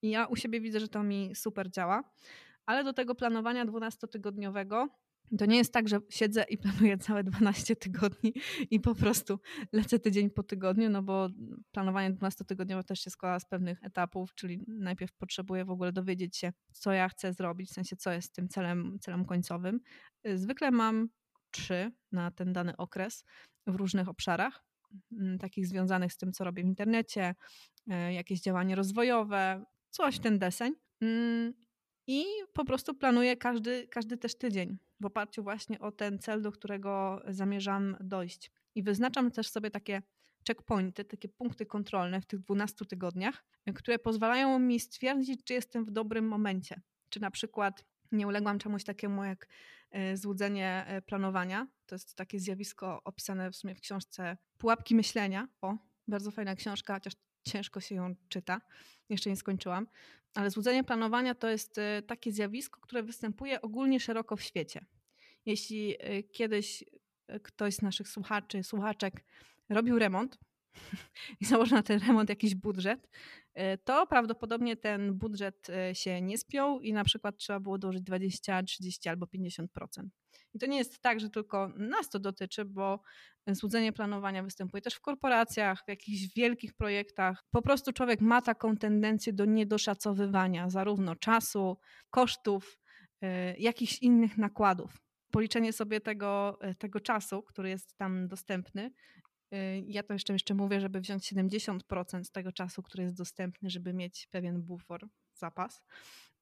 I ja u siebie widzę, że to mi super działa, ale do tego planowania 12-tygodniowego to nie jest tak, że siedzę i planuję całe 12 tygodni i po prostu lecę tydzień po tygodniu, no bo planowanie 12-tygodniowe też się składa z pewnych etapów, czyli najpierw potrzebuję w ogóle dowiedzieć się, co ja chcę zrobić, w sensie co jest tym celem, celem końcowym. Zwykle mam trzy na ten dany okres w różnych obszarach, mm, takich związanych z tym, co robię w internecie, e, jakieś działanie rozwojowe, coś ten deseń. Mm, I po prostu planuję każdy, każdy też tydzień w oparciu właśnie o ten cel, do którego zamierzam dojść. I wyznaczam też sobie takie checkpointy, takie punkty kontrolne w tych 12 tygodniach, które pozwalają mi stwierdzić, czy jestem w dobrym momencie. Czy na przykład nie uległam czemuś takiemu jak e, złudzenie e, planowania. To jest takie zjawisko opisane w sumie w książce Pułapki myślenia. O, bardzo fajna książka, chociaż ciężko się ją czyta. Jeszcze nie skończyłam. Ale złudzenie planowania to jest y, takie zjawisko, które występuje ogólnie szeroko w świecie. Jeśli y, kiedyś y, ktoś z naszych słuchaczy, słuchaczek robił remont i założył na ten remont jakiś budżet, to prawdopodobnie ten budżet się nie spiął i na przykład trzeba było dołożyć 20, 30 albo 50%. I to nie jest tak, że tylko nas to dotyczy, bo złudzenie planowania występuje też w korporacjach, w jakichś wielkich projektach. Po prostu człowiek ma taką tendencję do niedoszacowywania zarówno czasu, kosztów, y, jakichś innych nakładów. Policzenie sobie tego, y, tego czasu, który jest tam dostępny, y, ja to jeszcze, jeszcze mówię, żeby wziąć 70% z tego czasu, który jest dostępny, żeby mieć pewien bufor, zapas.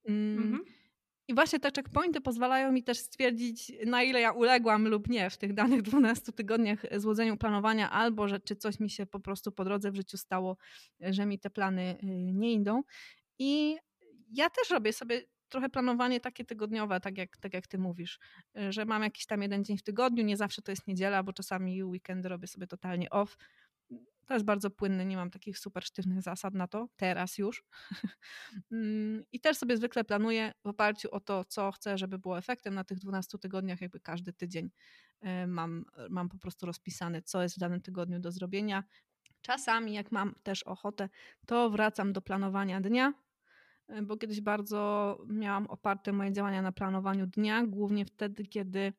Mm, mhm. I właśnie te checkpointy pozwalają mi też stwierdzić, na ile ja uległam lub nie w tych danych 12 tygodniach złodzeniu planowania, albo że czy coś mi się po prostu po drodze w życiu stało, że mi te plany y, nie idą. I ja też robię sobie trochę planowanie takie tygodniowe, tak jak, tak jak ty mówisz, że mam jakiś tam jeden dzień w tygodniu, nie zawsze to jest niedziela, bo czasami weekend robię sobie totalnie off, to jest bardzo płynne, nie mam takich super sztywnych zasad na to, teraz już. Mm, I też sobie zwykle planuję w oparciu o to, co chcę, żeby było efektem na tych 12 tygodniach, jakby każdy tydzień e, mam, mam po prostu rozpisane, co jest w danym tygodniu do zrobienia. Czasami, jak mam też ochotę, to wracam do planowania dnia, e, bo kiedyś bardzo miałam oparte moje działania na planowaniu dnia, głównie wtedy, kiedy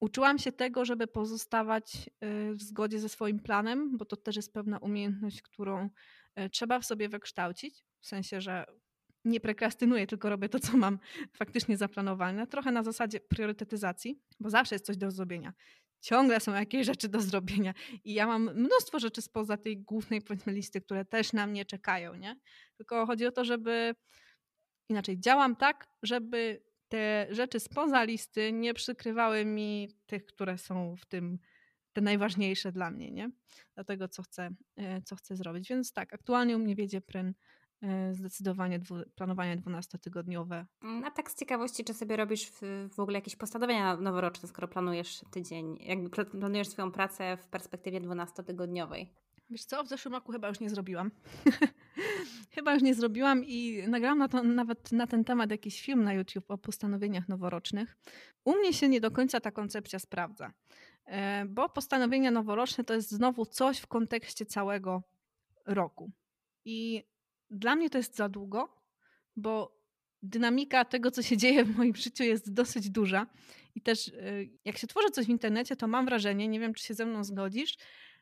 Uczyłam się tego, żeby pozostawać y, w zgodzie ze swoim planem, bo to też jest pewna umiejętność, którą y, trzeba w sobie wykształcić. W sensie, że nie prekrastynuję, tylko robię to, co mam faktycznie zaplanowane. Trochę na zasadzie priorytetyzacji, bo zawsze jest coś do zrobienia. Ciągle są jakieś rzeczy do zrobienia i ja mam mnóstwo rzeczy spoza tej głównej powiedzmy listy, które też na mnie czekają, nie? Tylko chodzi o to, żeby inaczej działam tak, żeby te rzeczy spoza listy nie przykrywały mi tych, które są w tym te najważniejsze dla mnie, nie? Dlatego co chcę, e, co chcę zrobić. Więc tak, aktualnie u mnie wiedzie pryn e, zdecydowanie dwu, planowanie 12-tygodniowe. Mm, a tak z ciekawości, czy sobie robisz w, w ogóle jakieś postanowienia noworoczne, skoro planujesz tydzień, jakby planujesz swoją pracę w perspektywie 12-tygodniowej? Wiesz co, w zeszłym roku chyba już nie zrobiłam. chyba już nie zrobiłam i nagrałam na to, nawet na ten temat jakiś film na YouTube o postanowieniach noworocznych. U mnie się nie do końca ta koncepcja sprawdza. e, bo postanowienia noworoczne to jest znowu coś w kontekście całego roku. I dla mnie to jest za długo, bo dynamika tego, co się dzieje w moim życiu, jest dosyć duża. I też e, jak się tworzy coś w internecie, to mam wrażenie, nie wiem, czy się ze mną zgodzisz,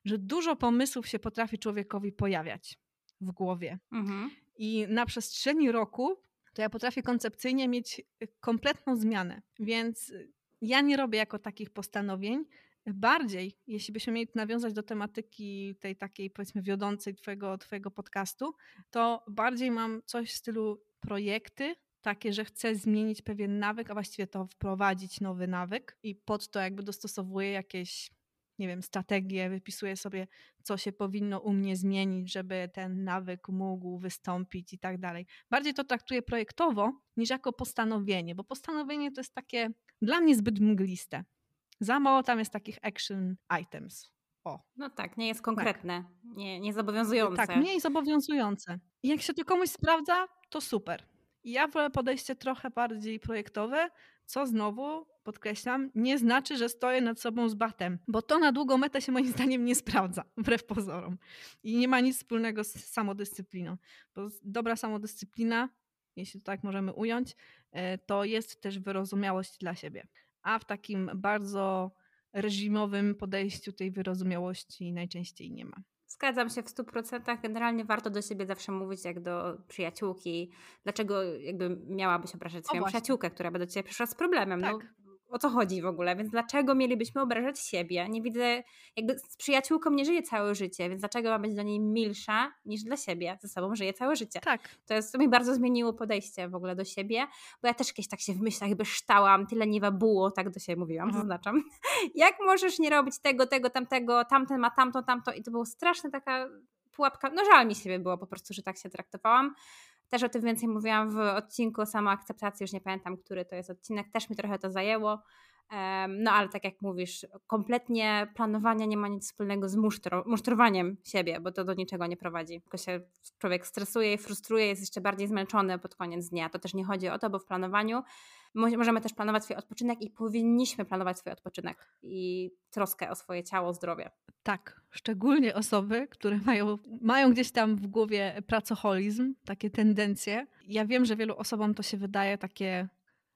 że dużo pomysłów się potrafi człowiekowi pojawiać w głowie. Mhm. I na przestrzeni roku to ja potrafię koncepcyjnie mieć y, kompletną zmianę. Więc y, ja nie robię jako takich postanowień. Bardziej, jeśli byśmy mieli nawiązać do tematyki tej takiej powiedzmy wiodącej twojego, twojego podcastu, to bardziej mam coś w stylu projekty, takie, że chcę zmienić pewien nawyk, a właściwie to wprowadzić nowy nawyk i pod to jakby dostosowuję jakieś nie wiem, strategię, wypisuję sobie, co się powinno u mnie zmienić, żeby ten nawyk mógł wystąpić i tak dalej. Bardziej to traktuję projektowo niż jako postanowienie, bo postanowienie to jest takie dla mnie zbyt mgliste. Za mało tam jest takich action items. O. No tak, nie jest konkretne, tak. nie, nie zobowiązujące. Tak, mniej zobowiązujące. I jak się to komuś sprawdza, to super. Ja wolę podejście trochę bardziej projektowe, co znowu podkreślam, nie znaczy, że stoję nad sobą z batem, bo to na długą metę się moim zdaniem nie sprawdza, wbrew pozorom. I nie ma nic wspólnego z samodyscypliną, bo dobra samodyscyplina, jeśli to tak możemy ująć, e, to jest też wyrozumiałość dla siebie. A w takim bardzo reżimowym podejściu tej wyrozumiałości najczęściej nie ma. Zgadzam się w 100%. Generalnie warto do siebie zawsze mówić jak do przyjaciółki. Dlaczego jakby miałabyś obrażać swoją przyjaciółkę, która by do ciebie przyszła z problemem? No, tak. No, o co chodzi w ogóle, więc dlaczego mielibyśmy obrażać siebie? Nie widzę, jakby z przyjaciółką nie żyje całe życie, więc dlaczego ma być dla niej milsza niż dla siebie? Ze sobą żyje całe życie. Tak. To, jest, to mi bardzo zmieniło podejście w ogóle do siebie, bo ja też kiedyś tak się w myślach jakby ształam, tyle niewa było, tak do siebie mówiłam, mhm. zaznaczam. Jak możesz nie robić tego, tego, tamtego, tamten ma tamto, tamto i to było straszna taka pułapka, no żal mi siebie było po prostu, że tak się traktowałam. Też o tym więcej mówiłam w odcinku o samoakceptacji, już nie pamiętam, który to jest odcinek, też mi trochę to zajęło. No ale tak jak mówisz, kompletnie planowanie nie ma nic wspólnego z musztro, musztrowaniem siebie, bo to do niczego nie prowadzi. Tylko się człowiek stresuje i frustruje, jest jeszcze bardziej zmęczony pod koniec dnia. To też nie chodzi o to, bo w planowaniu możemy też planować swój odpoczynek i powinniśmy planować swój odpoczynek i troskę o swoje ciało, zdrowie. Tak, szczególnie osoby, które mają, mają gdzieś tam w głowie pracoholizm, takie tendencje. Ja wiem, że wielu osobom to się wydaje takie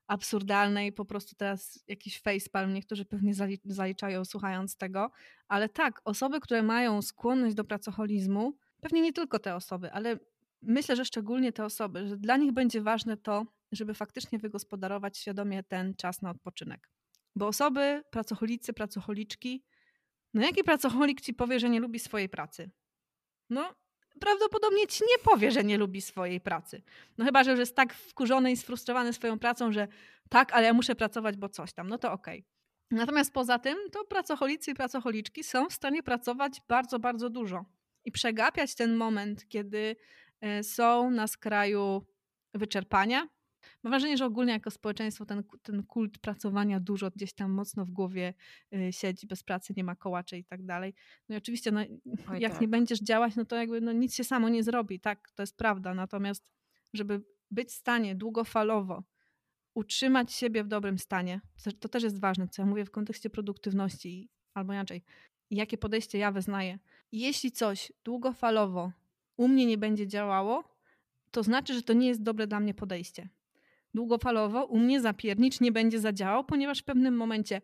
absurdalne i po prostu teraz jakiś facepalm niektórzy pewnie zaliczają słuchając tego, ale tak, osoby, które mają skłonność do pracoholizmu, pewnie nie tylko te osoby, ale myślę, że szczególnie te osoby, że dla nich będzie ważne to, żeby faktycznie wygospodarować świadomie ten czas na odpoczynek. Bo osoby, pracocholicy, pracocholiczki, no jaki pracocholik ci powie, że nie lubi swojej pracy? No, prawdopodobnie ci nie powie, że nie lubi swojej pracy. No chyba, że już jest tak wkurzony i sfrustrowany swoją pracą, że tak, ale ja muszę pracować, bo coś tam. No to okej. Okay. Natomiast poza tym, to pracocholicy i pracocholiczki są w stanie pracować bardzo, bardzo dużo i przegapiać ten moment, kiedy są na skraju wyczerpania, Mam wrażenie, że ogólnie jako społeczeństwo ten, ten kult pracowania dużo gdzieś tam mocno w głowie y, siedzi, bez pracy nie ma kołaczy i tak dalej. No i oczywiście, no, Oj, jak tak. nie będziesz działać, no to jakby no, nic się samo nie zrobi, tak, to jest prawda. Natomiast, żeby być w stanie długofalowo utrzymać siebie w dobrym stanie, to, to też jest ważne, co ja mówię w kontekście produktywności, albo inaczej, jakie podejście ja wyznaję. Jeśli coś długofalowo u mnie nie będzie działało, to znaczy, że to nie jest dobre dla mnie podejście długofalowo u mnie zapiernicz nie będzie zadziałał, ponieważ w pewnym momencie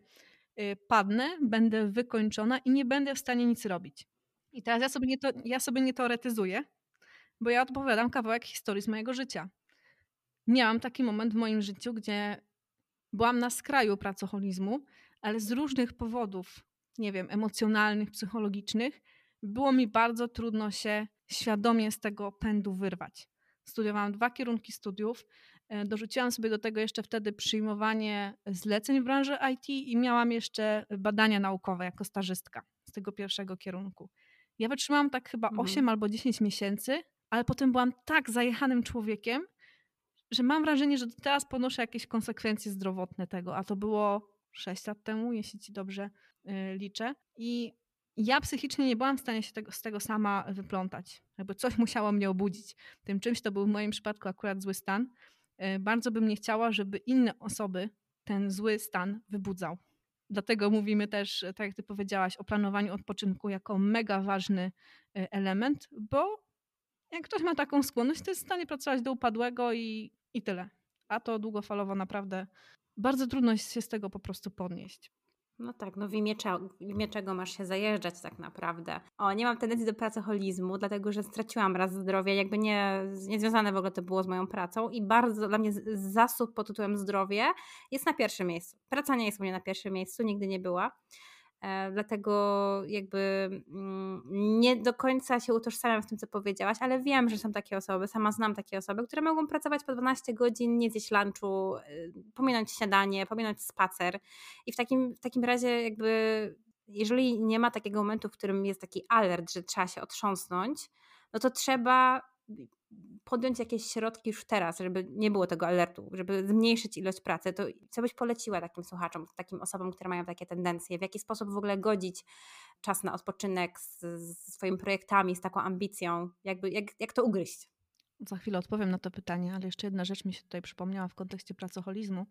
y, padnę, będę wykończona i nie będę w stanie nic robić. I teraz ja sobie nie, to, ja sobie nie teoretyzuję, bo ja odpowiadam kawałek historii z mojego życia. Miałam taki moment w moim życiu, gdzie byłam na skraju pracoholizmu, ale z różnych powodów, nie wiem, emocjonalnych, psychologicznych, było mi bardzo trudno się świadomie z tego pędu wyrwać. Studiowałam dwa kierunki studiów, E, dorzuciłam sobie do tego jeszcze wtedy przyjmowanie zleceń w branży IT i miałam jeszcze badania naukowe jako stażystka z tego pierwszego kierunku. Ja wytrzymałam tak chyba mhm. 8 albo 10 miesięcy, ale potem byłam tak zajechanym człowiekiem, że mam wrażenie, że teraz ponoszę jakieś konsekwencje zdrowotne tego, a to było 6 lat temu, jeśli ci dobrze y, liczę. I ja psychicznie nie byłam w stanie się tego, z tego sama wyplątać. Jakby coś musiało mnie obudzić. Tym czymś to był w moim przypadku akurat zły stan. E, bardzo bym nie chciała, żeby inne osoby ten zły stan wybudzał. Dlatego mówimy też, tak jak ty powiedziałaś, o planowaniu odpoczynku jako mega ważny e, element, bo jak ktoś ma taką skłonność, to jest w stanie pracować do upadłego i, i tyle. A to długofalowo naprawdę bardzo trudno się z tego po prostu podnieść. No tak, no w imię, w imię czego masz się zajeżdżać tak naprawdę. O, nie mam tendencji do pracoholizmu, dlatego że straciłam raz zdrowie, jakby nie, niezwiązane w ogóle to było z moją pracą i bardzo dla mnie zasób pod tytułem zdrowie jest na pierwszym miejscu. Praca nie jest u mnie na pierwszym miejscu, nigdy nie była. E, dlatego jakby mm, nie do końca się utożsamiam w tym, co powiedziałaś, ale wiem, że są takie osoby, sama znam takie osoby, które mogą pracować po 12 godzin, nie zjeść lunchu, y, pominąć śniadanie, pominąć spacer. I w takim, w takim razie jakby jeżeli nie ma takiego momentu, w którym jest taki alert, że trzeba się otrząsnąć, no to trzeba podjąć jakieś środki już teraz, żeby nie było tego alertu, żeby zmniejszyć ilość pracy, to co byś poleciła takim słuchaczom, takim osobom, które mają takie tendencje? W jaki sposób w ogóle godzić czas na odpoczynek z, z swoimi projektami, z taką ambicją? Jakby, jak, jak to ugryźć? Za chwilę odpowiem na to pytanie, ale jeszcze jedna rzecz mi się tutaj przypomniała w kontekście pracoholizmu.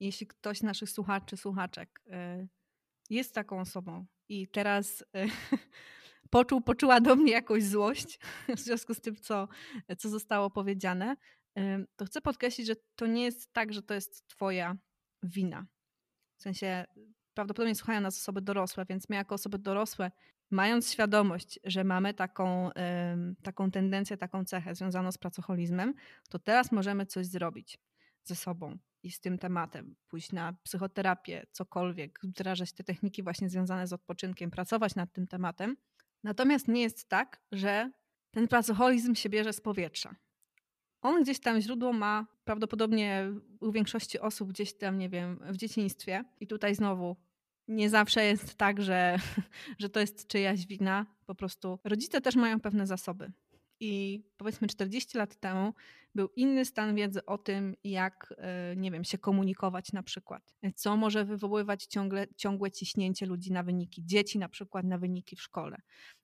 Jeśli ktoś z naszych słuchaczy, słuchaczek y, jest taką osobą i teraz y, poczuł, poczuła do mnie jakąś złość w związku z tym, co, co zostało powiedziane, to chcę podkreślić, że to nie jest tak, że to jest Twoja wina. W sensie prawdopodobnie słuchają nas osoby dorosłe, więc my jako osoby dorosłe, mając świadomość, że mamy taką, taką tendencję, taką cechę związaną z pracoholizmem, to teraz możemy coś zrobić ze sobą i z tym tematem, pójść na psychoterapię, cokolwiek, wdrażać te techniki właśnie związane z odpoczynkiem, pracować nad tym tematem, Natomiast nie jest tak, że ten pracoholizm się bierze z powietrza. On gdzieś tam źródło ma prawdopodobnie u większości osób gdzieś tam, nie wiem, w dzieciństwie. I tutaj znowu nie zawsze jest tak, że, że to jest czyjaś wina. Po prostu rodzice też mają pewne zasoby. I powiedzmy 40 lat temu był inny stan wiedzy o tym, jak, e, nie wiem, się komunikować na przykład. Co może wywoływać ciągle, ciągłe ciśnięcie ludzi na wyniki, dzieci na przykład na wyniki w szkole.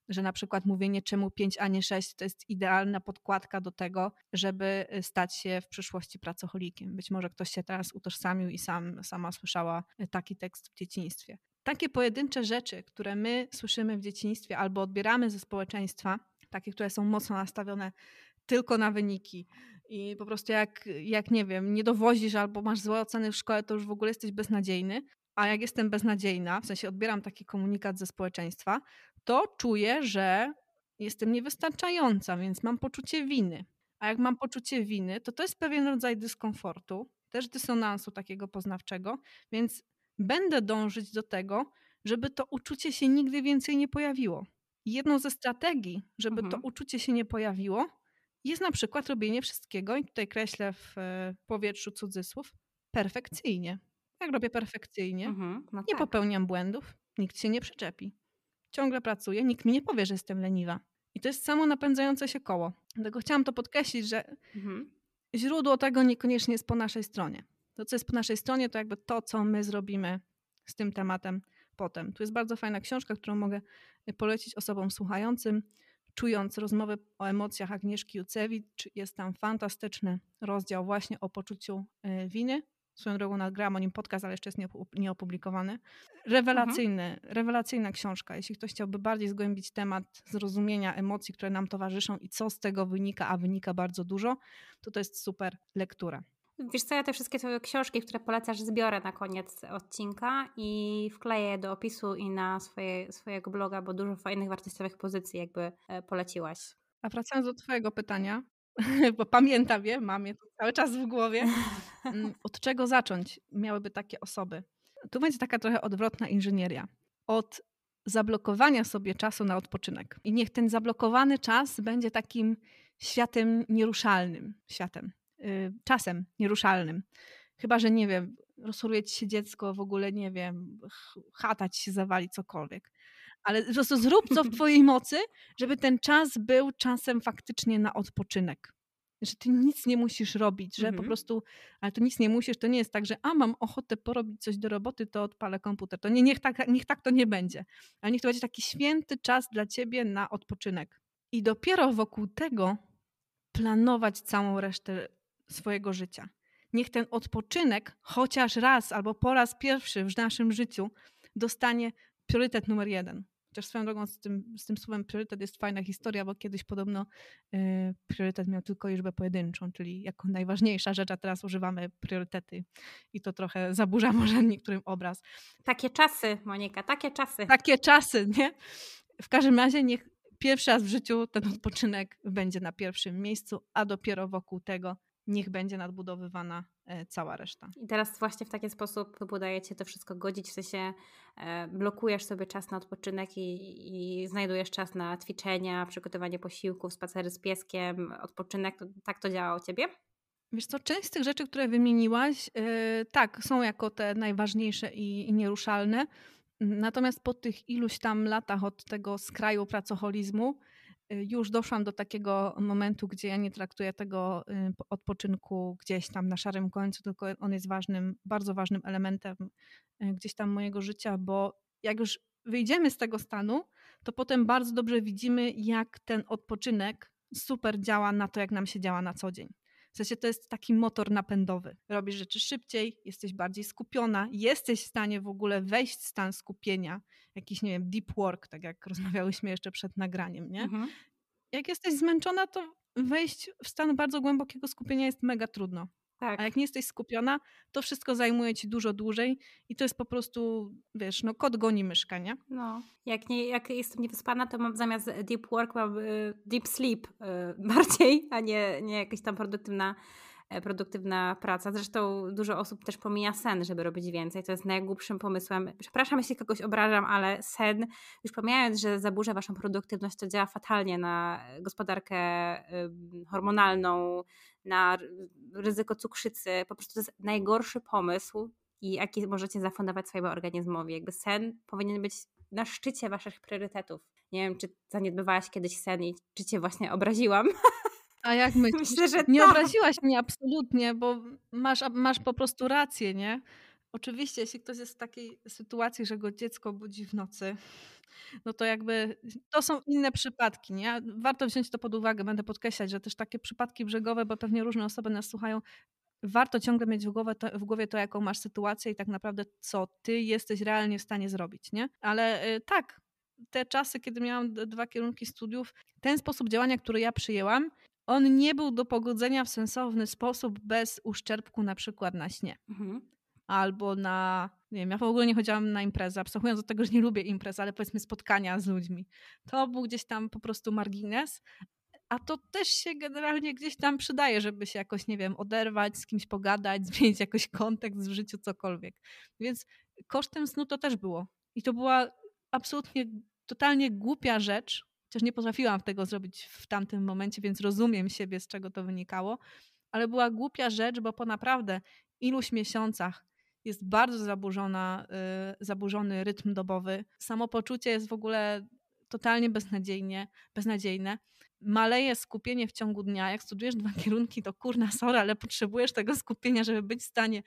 Że na przykład mówienie czemu 5, a nie 6 to jest idealna podkładka do tego, żeby e, stać się w przyszłości pracocholikiem. Być może ktoś się teraz utożsamił i sam, sama słyszała e, taki tekst w dzieciństwie. Takie pojedyncze rzeczy, które my słyszymy w dzieciństwie albo odbieramy ze społeczeństwa, takie, które są mocno nastawione tylko na wyniki. I po prostu jak, jak nie wiem, nie dowozisz albo masz złe oceny w szkole, to już w ogóle jesteś beznadziejny. A jak jestem beznadziejna, w sensie odbieram taki komunikat ze społeczeństwa, to czuję, że jestem niewystarczająca, więc mam poczucie winy. A jak mam poczucie winy, to to jest pewien rodzaj dyskomfortu, też dysonansu takiego poznawczego, więc będę dążyć do tego, żeby to uczucie się nigdy więcej nie pojawiło. Jedną ze strategii, żeby mhm. to uczucie się nie pojawiło, jest na przykład robienie wszystkiego, i tutaj kreślę w e, powietrzu cudzysłów, perfekcyjnie. Jak robię perfekcyjnie, mhm, no nie tak. popełniam błędów, nikt się nie przyczepi. Ciągle pracuję, nikt mi nie powie, że jestem leniwa. I to jest samo napędzające się koło. Dlatego chciałam to podkreślić, że mhm. źródło tego niekoniecznie jest po naszej stronie. To, co jest po naszej stronie, to jakby to, co my zrobimy z tym tematem potem. Tu jest bardzo fajna książka, którą mogę polecić osobom słuchającym. Czując rozmowę o emocjach Agnieszki Jucewicz, jest tam fantastyczny rozdział właśnie o poczuciu e, winy. Swoją drogą nagrałam o nim podcast, ale jeszcze jest nieopublikowany. Rewelacyjny, mhm. rewelacyjna książka. Jeśli ktoś chciałby bardziej zgłębić temat zrozumienia emocji, które nam towarzyszą i co z tego wynika, a wynika bardzo dużo, to to jest super lektura. Wiesz co, ja te wszystkie twoje książki, które polecasz, zbiorę na koniec odcinka i wkleję do opisu i na swoje, swojego bloga, bo dużo fajnych, wartościowych pozycji jakby e, poleciłaś. A wracając do twojego pytania, bo pamiętam je, mam je cały czas w głowie. Mm, od czego zacząć miałyby takie osoby? Tu będzie taka trochę odwrotna inżynieria. Od zablokowania sobie czasu na odpoczynek. I niech ten zablokowany czas będzie takim światem nieruszalnym, światem. Y, czasem nieruszalnym. Chyba, że nie wiem, rozchoruje ci się dziecko, w ogóle nie wiem, chata ci się zawali, cokolwiek. Ale po prostu zrób co w twojej mocy, żeby ten czas był czasem faktycznie na odpoczynek. Że ty nic nie musisz robić, że po mhm. prostu, ale to nic nie musisz, to nie jest tak, że a mam ochotę porobić coś do roboty, to odpalę komputer. To nie, niech, tak, niech tak to nie będzie. Ale niech to będzie taki święty czas dla ciebie na odpoczynek. I dopiero wokół tego planować całą resztę swojego życia. niech ten odpoczynek chociaż raz albo po raz pierwszy w naszym życiu dostanie priorytet numer jeden. Chociaż swoją drogą z tym, z tym słowem priorytet jest fajna historia, bo kiedyś podobno y, priorytet miał tylko liczbę pojedynczą, czyli jako najważniejsza rzecz, a teraz używamy priorytety i to trochę zaburza może niektórym obraz. Takie czasy, Monika, takie czasy. Takie czasy, nie? W każdym razie niech pierwszy raz w życiu ten odpoczynek będzie na pierwszym miejscu, a dopiero wokół tego niech będzie nadbudowywana e, cała reszta. I teraz właśnie w taki sposób udajecie to wszystko godzić, w sensie e, blokujesz sobie czas na odpoczynek i, i znajdujesz czas na ćwiczenia, przygotowanie posiłków, spacery z pieskiem, odpoczynek. Tak to działa u Ciebie? Wiesz co, część z tych rzeczy, które wymieniłaś, yy, tak, są jako te najważniejsze i, i nieruszalne. Natomiast po tych iluś tam latach od tego skraju pracoholizmu, już doszłam do takiego momentu, gdzie ja nie traktuję tego y, odpoczynku gdzieś tam na szarym końcu, tylko on jest ważnym, bardzo ważnym elementem y, gdzieś tam mojego życia, bo jak już wyjdziemy z tego stanu, to potem bardzo dobrze widzimy, jak ten odpoczynek super działa na to, jak nam się działa na co dzień. W sensie to jest taki motor napędowy. Robisz rzeczy szybciej, jesteś bardziej skupiona, jesteś w stanie w ogóle wejść w stan skupienia, jakiś, nie wiem, deep work, tak jak rozmawiałyśmy jeszcze przed nagraniem, nie? Mhm. Jak jesteś zmęczona, to wejść w stan bardzo głębokiego skupienia jest mega trudno. Tak. A jak nie jesteś skupiona, to wszystko zajmuje ci dużo dłużej i to jest po prostu, wiesz, no kot goni myszka, nie? No, jak, nie, jak jestem niewyspana, to mam zamiast deep work mam y, deep sleep y, bardziej, a nie, nie jakaś tam produktywna E, produktywna praca. Zresztą dużo osób też pomija sen, żeby robić więcej. To jest najgłupszym pomysłem. Przepraszam, jeśli kogoś obrażam, ale sen, już pomijając, że zaburza waszą produktywność, to działa fatalnie na gospodarkę hormonalną, na ryzyko cukrzycy. Po prostu to jest najgorszy pomysł, i jaki możecie zafundować swojemu organizmowi. Jakby sen powinien być na szczycie waszych priorytetów. Nie wiem, czy zaniedbywałaś kiedyś sen i czy cię właśnie obraziłam. A jak myślisz? Myślę, że nie tak. obraziłaś mnie absolutnie, bo masz, masz po prostu rację, nie? Oczywiście, jeśli ktoś jest w takiej sytuacji, że go dziecko budzi w nocy, no to jakby to są inne przypadki, nie? Warto wziąć to pod uwagę. Będę podkreślać, że też takie przypadki brzegowe, bo pewnie różne osoby nas słuchają, warto ciągle mieć w głowie, to, w głowie to, jaką masz sytuację i tak naprawdę co ty jesteś realnie w stanie zrobić, nie? Ale y, tak, te czasy, kiedy miałam dwa kierunki studiów, ten sposób działania, który ja przyjęłam, on nie był do pogodzenia w sensowny sposób bez uszczerbku na przykład na śnie. Mhm. Albo na, nie wiem, ja w ogóle nie chodziłam na imprezę, abstrahując od tego, że nie lubię imprez, ale powiedzmy spotkania z ludźmi. To był gdzieś tam po prostu margines, a to też się generalnie gdzieś tam przydaje, żeby się jakoś, nie wiem, oderwać, z kimś pogadać, zmienić jakoś kontekst w życiu, cokolwiek. Więc kosztem snu to też było. I to była absolutnie totalnie głupia rzecz, Chociaż nie potrafiłam tego zrobić w tamtym momencie, więc rozumiem siebie, z czego to wynikało. Ale była głupia rzecz, bo po naprawdę iluś miesiącach jest bardzo zaburzona, yy, zaburzony rytm dobowy. Samopoczucie jest w ogóle totalnie beznadziejnie, beznadziejne. Maleje skupienie w ciągu dnia. Jak studujesz dwa kierunki, to kurna sora, ale potrzebujesz tego skupienia, żeby być w stanie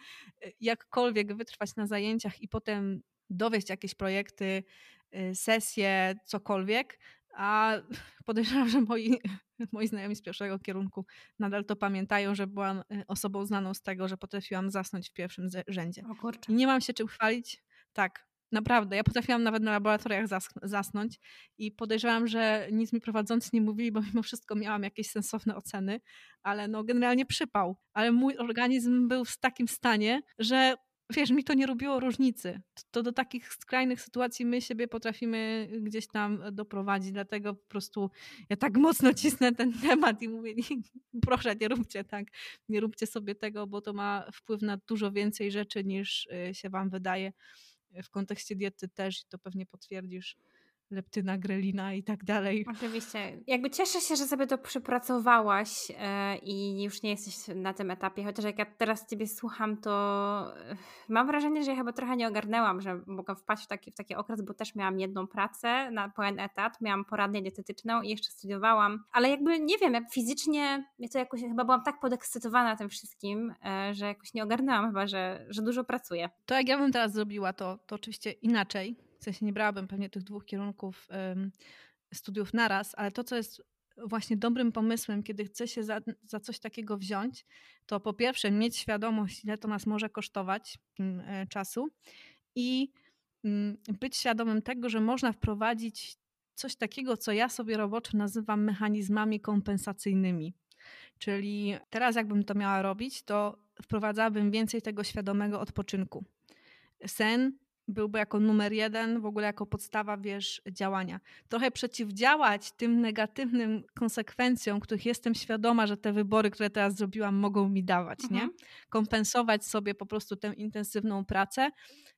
y, jakkolwiek wytrwać na zajęciach i potem dowieść jakieś projekty, y, sesje, cokolwiek, a podejrzewam, że moi, moi znajomi z pierwszego kierunku nadal to pamiętają, że byłam y, osobą znaną z tego, że potrafiłam zasnąć w pierwszym rzędzie. I nie mam się czym chwalić. Tak, naprawdę. Ja potrafiłam nawet na laboratoriach zasnąć i podejrzewam, że nic mi prowadzący nie mówili, bo mimo wszystko miałam jakieś sensowne oceny, ale no generalnie przypał. Ale mój organizm był w takim stanie, że wiesz, mi to nie robiło różnicy. To do takich skrajnych sytuacji my siebie potrafimy gdzieś tam doprowadzić, dlatego po prostu ja tak mocno cisnę ten temat i mówię, proszę, nie róbcie tak, nie róbcie sobie tego, bo to ma wpływ na dużo więcej rzeczy niż y, się wam wydaje. W kontekście diety też i to pewnie potwierdzisz leptyna, grelina i tak dalej. Oczywiście. Jakby cieszę się, że sobie to przepracowałaś yy, i już nie jesteś na tym etapie, chociaż jak ja teraz Ciebie słucham, to yy, mam wrażenie, że ja chyba trochę nie ogarnęłam, że mogłam wpaść w taki, w taki okres, bo też miałam jedną pracę na pełen etat, miałam poradnię dietetyczną i jeszcze studiowałam, ale jakby nie wiem, jak fizycznie ja to jakoś chyba byłam tak podekscytowana tym wszystkim, yy, że jakoś nie ogarnęłam chyba, że, że dużo pracuję. To jak ja bym teraz zrobiła to, to oczywiście inaczej w sensie nie brałabym pewnie tych dwóch kierunków studiów naraz, ale to, co jest właśnie dobrym pomysłem, kiedy chce się za, za coś takiego wziąć, to po pierwsze mieć świadomość, ile to nas może kosztować czasu i mm, być świadomym tego, że można wprowadzić coś takiego, co ja sobie roboczo nazywam mechanizmami kompensacyjnymi. Czyli teraz, jakbym to miała robić, to wprowadzałabym więcej tego świadomego odpoczynku. Sen byłby jako numer jeden, w ogóle jako podstawa, wiesz, działania. Trochę przeciwdziałać tym negatywnym konsekwencjom, których jestem świadoma, że te wybory, które teraz zrobiłam, mogą mi dawać, mhm. nie? Kompensować sobie po prostu tę intensywną pracę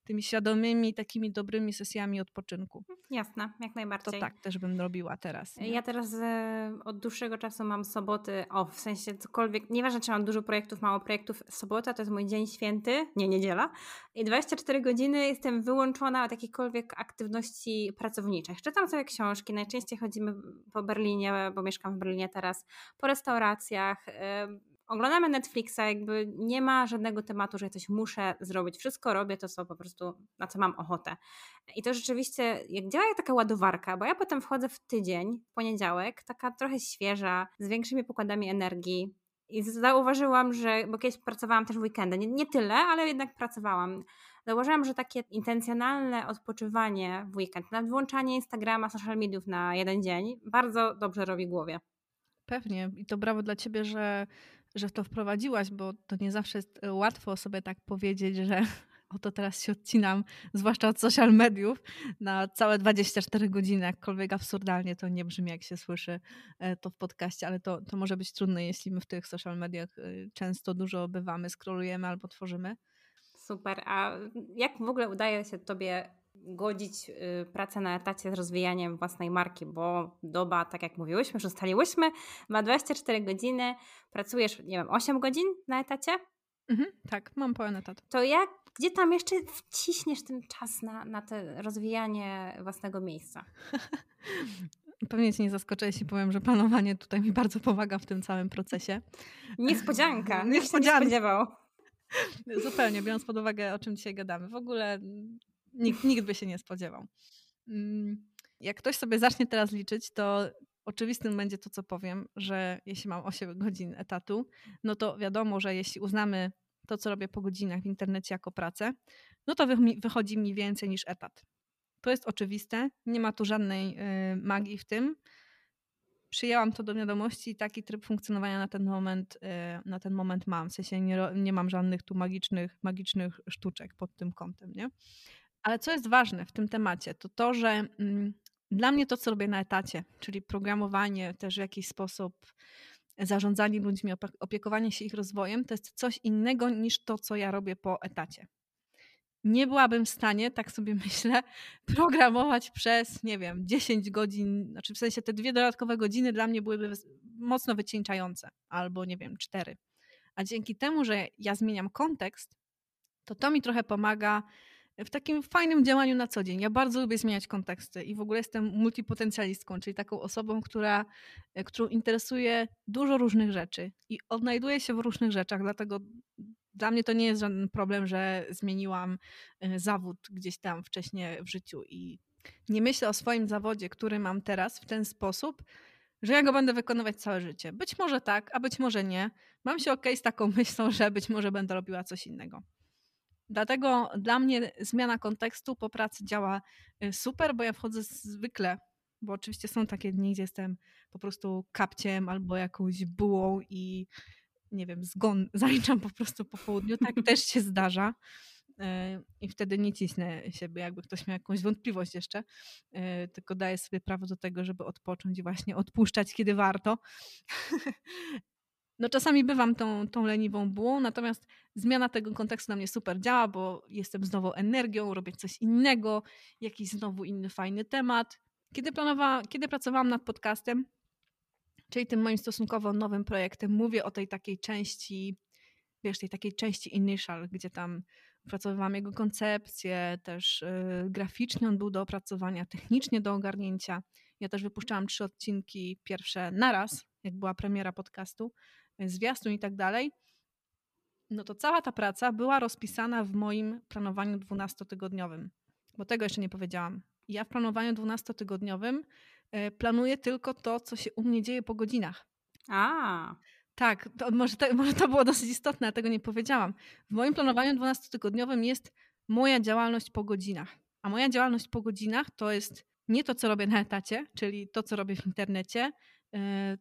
tymi świadomymi, takimi dobrymi sesjami odpoczynku. Jasne, jak najbardziej. To tak też bym robiła teraz. Nie? Ja teraz e, od dłuższego czasu mam soboty o, w sensie cokolwiek, nieważne czy mam dużo projektów, mało projektów, sobota to jest mój dzień święty, nie niedziela i 24 godziny jestem wyłączona od jakichkolwiek aktywności pracowniczych. Czytam sobie książki, najczęściej chodzimy po Berlinie, bo mieszkam w Berlinie teraz, po restauracjach, oglądamy Netflixa, jakby nie ma żadnego tematu, że coś muszę zrobić. Wszystko robię to, co po prostu, na co mam ochotę. I to rzeczywiście, jak działa jak taka ładowarka, bo ja potem wchodzę w tydzień, w poniedziałek, taka trochę świeża, z większymi pokładami energii. I zauważyłam, że, bo kiedyś pracowałam też w weekendy, nie, nie tyle, ale jednak pracowałam. Zauważyłam, że takie intencjonalne odpoczywanie w weekend, nawet włączanie Instagrama, social mediów na jeden dzień, bardzo dobrze robi głowie. Pewnie. I to brawo dla ciebie, że że to wprowadziłaś, bo to nie zawsze jest e, łatwo sobie tak powiedzieć, że oto teraz się odcinam, zwłaszcza od social mediów, na całe 24 godziny, jakkolwiek absurdalnie to nie brzmi, jak się słyszy e, to w podcaście, ale to, to może być trudne, jeśli my w tych social mediach e, często dużo bywamy, skrolujemy albo tworzymy. Super. A jak w ogóle udaje się Tobie godzić y, pracę na etacie z rozwijaniem własnej marki, bo doba, tak jak mówiłyśmy, że ustaliłyśmy, ma 24 godziny, pracujesz, nie wiem, 8 godzin na etacie? Mhm, tak, mam pełen etat. To jak, gdzie tam jeszcze wciśniesz ten czas na, na to rozwijanie własnego miejsca? Pewnie cię nie zaskoczę, jeśli powiem, że planowanie tutaj mi bardzo pomaga w tym całym procesie. Niespodzianka, nikt się nie spodziewał. Zupełnie, biorąc pod uwagę, o czym dzisiaj gadamy. W ogóle Nikt, nikt by się nie spodziewał. Mm, jak ktoś sobie zacznie teraz liczyć, to oczywistym będzie to, co powiem, że jeśli mam 8 godzin etatu, no to wiadomo, że jeśli uznamy to, co robię po godzinach w internecie jako pracę, no to wychodzi mi więcej niż etat. To jest oczywiste, nie ma tu żadnej y, magii w tym. Przyjęłam to do wiadomości i taki tryb funkcjonowania na ten moment, y, na ten moment mam. W sensie nie, nie mam żadnych tu magicznych, magicznych sztuczek pod tym kątem. Nie? Ale co jest ważne w tym temacie, to to, że mm, dla mnie to, co robię na etacie, czyli programowanie, też w jakiś sposób zarządzanie ludźmi, opiekowanie się ich rozwojem, to jest coś innego niż to, co ja robię po etacie. Nie byłabym w stanie, tak sobie myślę, programować przez, nie wiem, 10 godzin, znaczy w sensie te dwie dodatkowe godziny dla mnie byłyby mocno wycieńczające, albo nie wiem, cztery. A dzięki temu, że ja zmieniam kontekst, to to mi trochę pomaga w takim fajnym działaniu na co dzień. Ja bardzo lubię zmieniać konteksty i w ogóle jestem multipotencjalistką, czyli taką osobą, która, e, którą interesuje dużo różnych rzeczy i odnajduję się w różnych rzeczach, dlatego dla mnie to nie jest żaden problem, że zmieniłam e, zawód gdzieś tam wcześniej w życiu i nie myślę o swoim zawodzie, który mam teraz w ten sposób, że ja go będę wykonywać całe życie. Być może tak, a być może nie. Mam się ok z taką myślą, że być może będę robiła coś innego. Dlatego dla mnie zmiana kontekstu po pracy działa y, super, bo ja wchodzę zwykle, bo oczywiście są takie dni, gdzie jestem po prostu kapciem albo jakąś bułą i nie wiem, zgon zaliczam po prostu po południu. Tak też się zdarza. Y, I wtedy nie cisnę siebie, jakby ktoś miał jakąś wątpliwość jeszcze, y, tylko daję sobie prawo do tego, żeby odpocząć i właśnie odpuszczać, kiedy warto. No czasami bywam tą, tą leniwą bułą, natomiast zmiana tego kontekstu na mnie super działa, bo jestem z nową energią, robię coś innego, jakiś znowu inny fajny temat. Kiedy, planowałam, kiedy pracowałam nad podcastem, czyli tym moim stosunkowo nowym projektem, mówię o tej takiej części, wiesz, tej takiej części initial, gdzie tam opracowywałam jego koncepcję, też yy, graficznie on był do opracowania, technicznie do ogarnięcia. Ja też wypuszczałam trzy odcinki pierwsze naraz, jak była premiera podcastu, zwiastun i tak dalej, no to cała ta praca była rozpisana w moim planowaniu 12-tygodniowym, bo tego jeszcze nie powiedziałam. Ja w planowaniu 12-tygodniowym e, planuję tylko to, co się u mnie dzieje po godzinach. A. Tak, to może, to, może to było dosyć istotne, a tego nie powiedziałam. W moim planowaniu 12-tygodniowym jest moja działalność po godzinach. A moja działalność po godzinach to jest nie to, co robię na etacie, czyli to, co robię w internecie,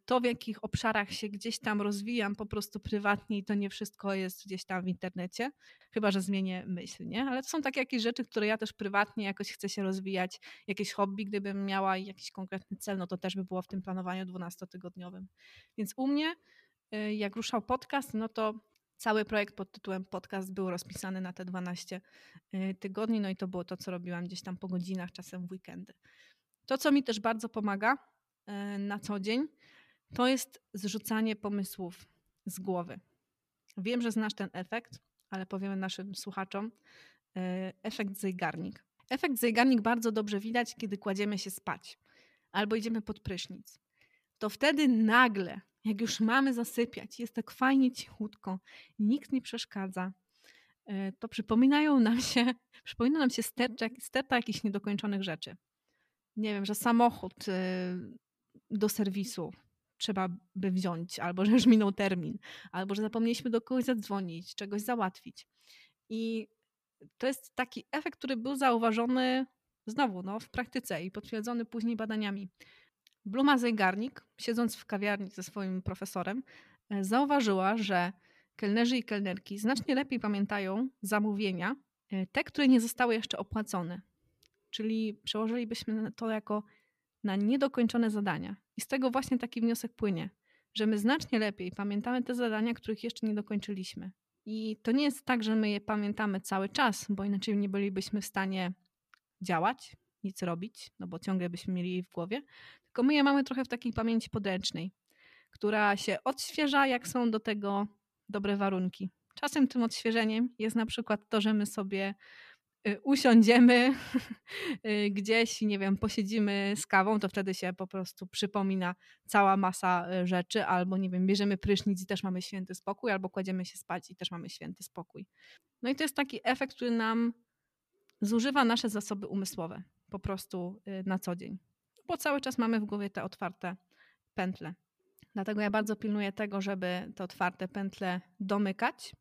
to w jakich obszarach się gdzieś tam rozwijam po prostu prywatnie i to nie wszystko jest gdzieś tam w internecie, chyba że zmienię myśl, nie? Ale to są takie jakieś rzeczy, które ja też prywatnie jakoś chcę się rozwijać, jakieś hobby, gdybym miała jakiś konkretny cel, no to też by było w tym planowaniu 12-tygodniowym. Więc u mnie, e, jak ruszał podcast, no to cały projekt pod tytułem podcast był rozpisany na te 12 y, tygodni, no i to było to, co robiłam gdzieś tam po godzinach, czasem w weekendy. To, co mi też bardzo pomaga na co dzień, to jest zrzucanie pomysłów z głowy. Wiem, że znasz ten efekt, ale powiemy naszym słuchaczom. Y, efekt zejgarnik. Efekt zejgarnik bardzo dobrze widać, kiedy kładziemy się spać albo idziemy pod prysznic. To wtedy nagle jak już mamy zasypiać, jest tak fajnie cichutko, nikt nie przeszkadza, e, to przypominają nam się, przypomina nam się sterta, sterta jakichś niedokończonych rzeczy. Nie wiem, że samochód e, do serwisu trzeba by wziąć, albo że już minął termin, albo że zapomnieliśmy do kogoś zadzwonić, czegoś załatwić. I to jest taki efekt, który był zauważony znowu no, w praktyce i potwierdzony później badaniami. Bluma Zeigarnik, siedząc w kawiarni ze swoim profesorem, e, zauważyła, że kelnerzy i kelnerki znacznie lepiej pamiętają zamówienia, e, te, które nie zostały jeszcze opłacone. Czyli przełożylibyśmy to jako na niedokończone zadania. I z tego właśnie taki wniosek płynie, że my znacznie lepiej pamiętamy te zadania, których jeszcze nie dokończyliśmy. I to nie jest tak, że my je pamiętamy cały czas, bo inaczej nie bylibyśmy w stanie działać, nic robić, no bo ciągle byśmy mieli jej w głowie, tylko my je mamy trochę w takiej pamięci podręcznej, która się odświeża, jak są do tego dobre warunki. Czasem tym odświeżeniem jest na przykład to, że my sobie usiądziemy y, gdzieś, nie wiem, posiedzimy z kawą, to wtedy się po prostu przypomina cała masa y, rzeczy, albo nie wiem, bierzemy prysznic i też mamy święty spokój, albo kładziemy się spać i też mamy święty spokój. No i to jest taki efekt, który nam zużywa nasze zasoby umysłowe po prostu na co dzień bo cały czas mamy w głowie te otwarte pętle. Dlatego ja bardzo pilnuję tego, żeby te otwarte pętle domykać.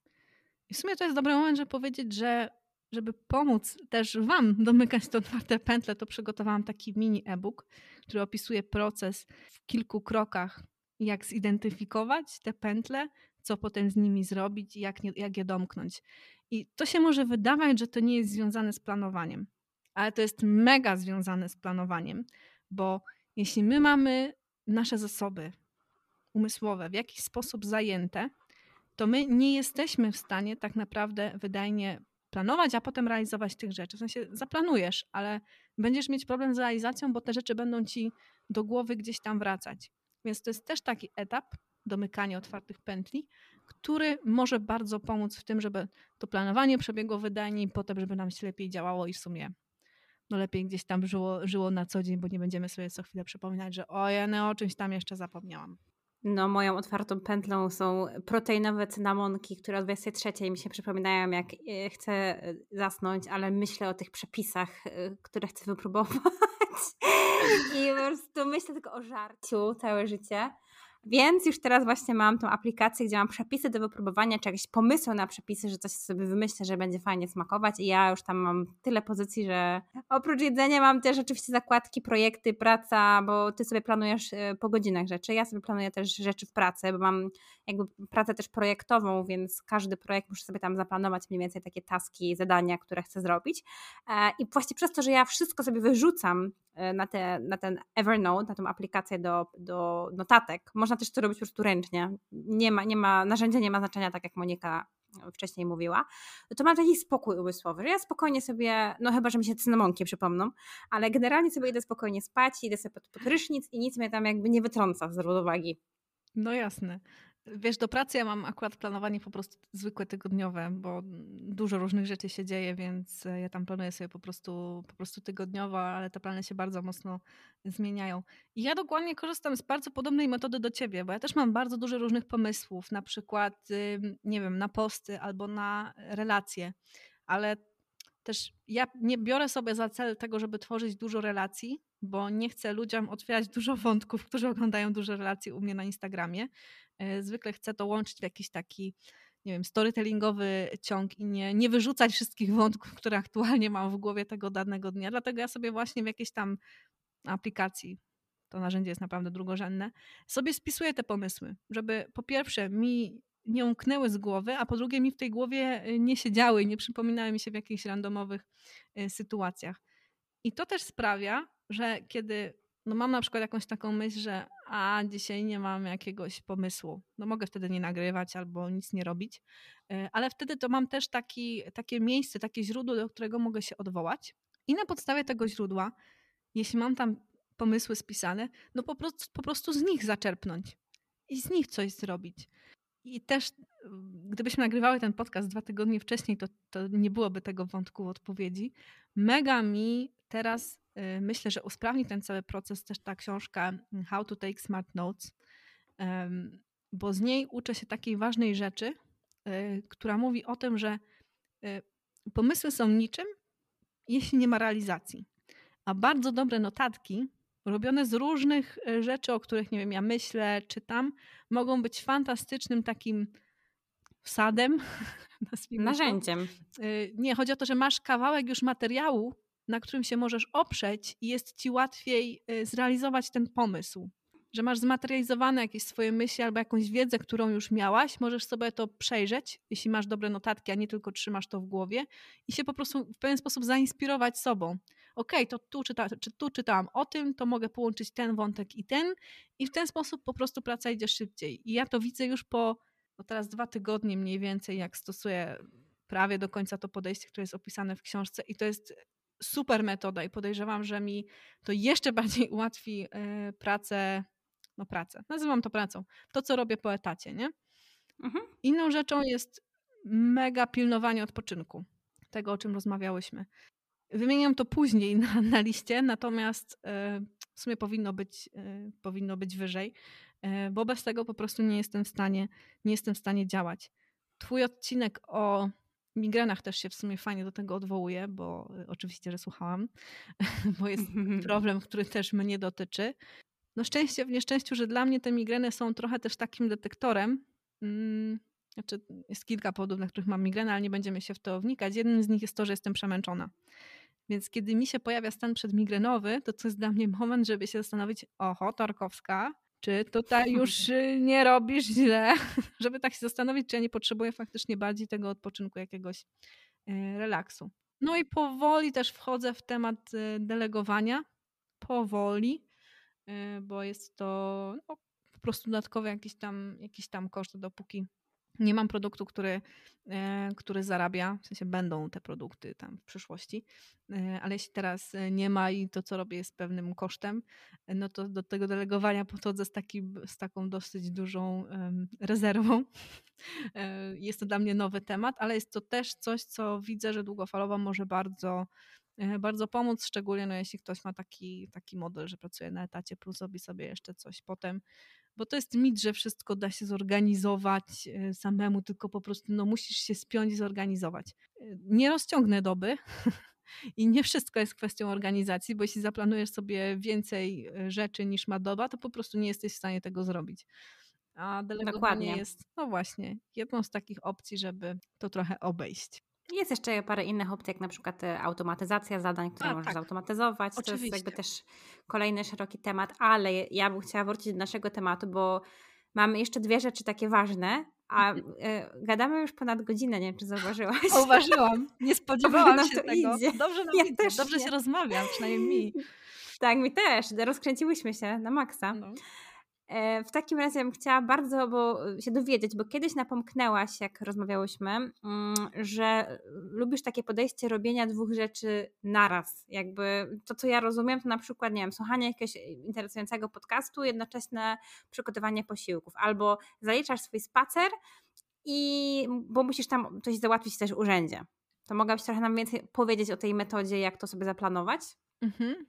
I w sumie to jest dobry moment, żeby powiedzieć, że żeby pomóc też Wam domykać te otwarte pętle, to przygotowałam taki mini e-book, który opisuje proces w kilku krokach, jak zidentyfikować te pętle, co potem z nimi zrobić i jak, jak je domknąć. I to się może wydawać, że to nie jest związane z planowaniem, ale to jest mega związane z planowaniem, bo jeśli my mamy nasze zasoby umysłowe w jakiś sposób zajęte, to my nie jesteśmy w stanie tak naprawdę wydajnie planować, a potem realizować tych rzeczy. W sensie zaplanujesz, ale będziesz mieć problem z realizacją, bo te rzeczy będą ci do głowy gdzieś tam wracać. Więc to jest też taki etap domykania otwartych pętli, który może bardzo pomóc w tym, żeby to planowanie przebiegło wydajnie i potem, żeby nam się lepiej działało i w sumie no lepiej gdzieś tam żyło, żyło na co dzień, bo nie będziemy sobie co chwilę przypominać, że o, ja no, o czymś tam jeszcze zapomniałam. No, moją otwartą pętlą są proteinowe cynamonki, które o 23 mi się przypominają, jak e, chcę e, zasnąć, ale myślę o tych przepisach, e, które chcę wypróbować. I po prostu myślę tylko o żarciu całe życie. Więc już teraz właśnie mam tą aplikację, gdzie mam przepisy do wypróbowania, czy jakieś pomysły na przepisy, że coś sobie wymyślę, że będzie fajnie smakować i ja już tam mam tyle pozycji, że oprócz jedzenia mam też oczywiście zakładki, projekty, praca, bo ty sobie planujesz e, po godzinach rzeczy, ja sobie planuję też rzeczy w pracy, bo mam jakby pracę też projektową, więc każdy projekt muszę sobie tam zaplanować mniej więcej takie taski, zadania, które chcę zrobić e, i właśnie przez to, że ja wszystko sobie wyrzucam E, na, te, na ten Evernote, na tą aplikację do, do notatek. Można też to robić po prostu ręcznie. Nie ma, nie ma, narzędzie nie ma znaczenia, tak jak Monika wcześniej mówiła, to mam taki spokój umysłowy, że ja spokojnie sobie, no chyba, że mi się cynamonki przypomną, ale generalnie sobie idę spokojnie spać, idę sobie pod, pod i nic mnie tam jakby nie wytrąca z równowagi. No jasne. Wiesz, do pracy ja mam akurat planowanie po prostu zwykłe tygodniowe, bo dużo różnych rzeczy się dzieje, więc ja tam planuję sobie po prostu, po prostu tygodniowo, ale te plany się bardzo mocno zmieniają. I ja dokładnie korzystam z bardzo podobnej metody do ciebie, bo ja też mam bardzo dużo różnych pomysłów, na przykład, nie wiem, na posty albo na relacje, ale też ja nie biorę sobie za cel tego, żeby tworzyć dużo relacji, bo nie chcę ludziom otwierać dużo wątków, którzy oglądają dużo relacji u mnie na Instagramie. E, zwykle chcę to łączyć w jakiś taki, nie wiem, storytellingowy ciąg i nie, nie wyrzucać wszystkich wątków, które aktualnie mam w głowie tego danego dnia. Dlatego ja sobie właśnie w jakiejś tam aplikacji, to narzędzie jest naprawdę drugorzędne, sobie spisuję te pomysły, żeby po pierwsze mi nie umknęły z głowy, a po drugie mi w tej głowie y, nie siedziały, nie przypominały mi się w jakichś randomowych y, sytuacjach. I to też sprawia, że kiedy no mam na przykład jakąś taką myśl, że a dzisiaj nie mam jakiegoś pomysłu, no mogę wtedy nie nagrywać albo nic nie robić, y, ale wtedy to mam też taki, takie miejsce, takie źródło, do którego mogę się odwołać i na podstawie tego źródła, jeśli mam tam pomysły spisane, no po prostu, po prostu z nich zaczerpnąć i z nich coś zrobić. I też, gdybyśmy nagrywały ten podcast dwa tygodnie wcześniej, to, to nie byłoby tego wątku odpowiedzi. Mega mi teraz y, myślę, że usprawni ten cały proces też ta książka How to Take Smart Notes, bo z niej uczę się takiej ważnej rzeczy, y, która mówi o tym, że y, pomysły są niczym, jeśli nie ma realizacji. A bardzo dobre notatki robione z różnych e, rzeczy, o których nie wiem, ja myślę, czytam, mogą być fantastycznym takim wsadem. Narzędziem. To. E, nie, chodzi o to, że masz kawałek już materiału, na którym się możesz oprzeć i jest ci łatwiej e, zrealizować ten pomysł. Że masz zmaterializowane jakieś swoje myśli albo jakąś wiedzę, którą już miałaś, możesz sobie to przejrzeć, jeśli masz dobre notatki, a nie tylko trzymasz to w głowie i się po prostu w pewien sposób zainspirować sobą ok, to tu, czyta, czy tu czytałam o tym, to mogę połączyć ten wątek i ten i w ten sposób po prostu praca idzie szybciej. I ja to widzę już po no teraz dwa tygodnie mniej więcej, jak stosuję prawie do końca to podejście, które jest opisane w książce i to jest super metoda i podejrzewam, że mi to jeszcze bardziej ułatwi y, pracę, no pracę, nazywam to pracą, to co robię po etacie, nie? Mhm. Inną rzeczą jest mega pilnowanie odpoczynku, tego o czym rozmawiałyśmy. Wymieniam to później na, na liście, natomiast e, w sumie powinno być, e, powinno być wyżej, e, bo bez tego po prostu nie jestem w stanie, nie jestem w stanie działać. Twój odcinek o migrenach też się w sumie fajnie do tego odwołuje, bo oczywiście, że słuchałam, bo jest problem, który też mnie dotyczy. No szczęście w nieszczęściu, że dla mnie te migreny są trochę też takim detektorem. Mm, znaczy, jest kilka powodów, na których mam migrenę, ale nie będziemy się w to wnikać. Jednym z nich jest to, że jestem przemęczona. Więc kiedy mi się pojawia stan przedmigrenowy, to to jest dla mnie moment, żeby się zastanowić, oho, Tarkowska, czy tutaj już y, nie robisz źle, żeby tak się zastanowić, czy ja nie potrzebuję faktycznie bardziej tego odpoczynku, jakiegoś y, relaksu. No i powoli też wchodzę w temat y, delegowania. Powoli, bo jest to no, po prostu dodatkowy jakiś tam, jakiś tam koszt, dopóki nie mam produktu, który, e, który zarabia, w sensie będą te produkty tam w przyszłości, e, ale jeśli teraz e, nie ma i to, co robię, jest pewnym kosztem, no to do tego delegowania podchodzę z, taki, z taką dosyć dużą rezerwą. Jest to dla mnie nowy temat, ale jest to też coś, co widzę, że długofalowo może bardzo bardzo pomóc, szczególnie no, jeśli ktoś ma taki, taki model, że pracuje na etacie, plus robi sobie jeszcze coś potem, bo to jest mit, że wszystko da się zorganizować e, samemu, tylko po prostu no, musisz się spiąć i zorganizować. E, nie rozciągnę doby. I nie wszystko jest kwestią organizacji, bo jeśli zaplanujesz sobie więcej e, rzeczy niż ma doba, to po prostu nie jesteś w stanie tego zrobić. A delegowanie Dokładnie. jest, no właśnie, jedną z takich opcji, żeby to trochę obejść. Jest jeszcze parę innych opcji, jak na przykład e, automatyzacja zadań, które A, możesz tak. zautomatyzować. Oczywiście. To jest jakby też kolejny szeroki temat, ale ja bym chciała wrócić do naszego tematu, bo mamy jeszcze dwie rzeczy takie ważne, a y, gadamy już ponad godzinę, nie wiem, czy zauważyłaś. Zauważyłam. Nie spodziewałam się tego. Idzie. Dobrze nam ja idzie. Dobrze nie. się rozmawia, przynajmniej mi. Tak, mi też. Rozkręciłyśmy się na maksa. No. E, w takim razie bym chciała bardzo bo, się dowiedzieć, bo kiedyś napomknęłaś, jak rozmawiałyśmy, mm, że lubisz takie podejście robienia dwóch rzeczy naraz. Jakby to, co ja rozumiem, to na przykład, nie wiem, słuchanie jakiegoś interesującego podcastu, jednocześnie przygotowanie posiłków, albo zaliczasz swój spacer i bo musisz tam coś załatwić też w urzędzie. To mogłabyś trochę nam więcej powiedzieć o tej metodzie, jak to sobie zaplanować? Mhm.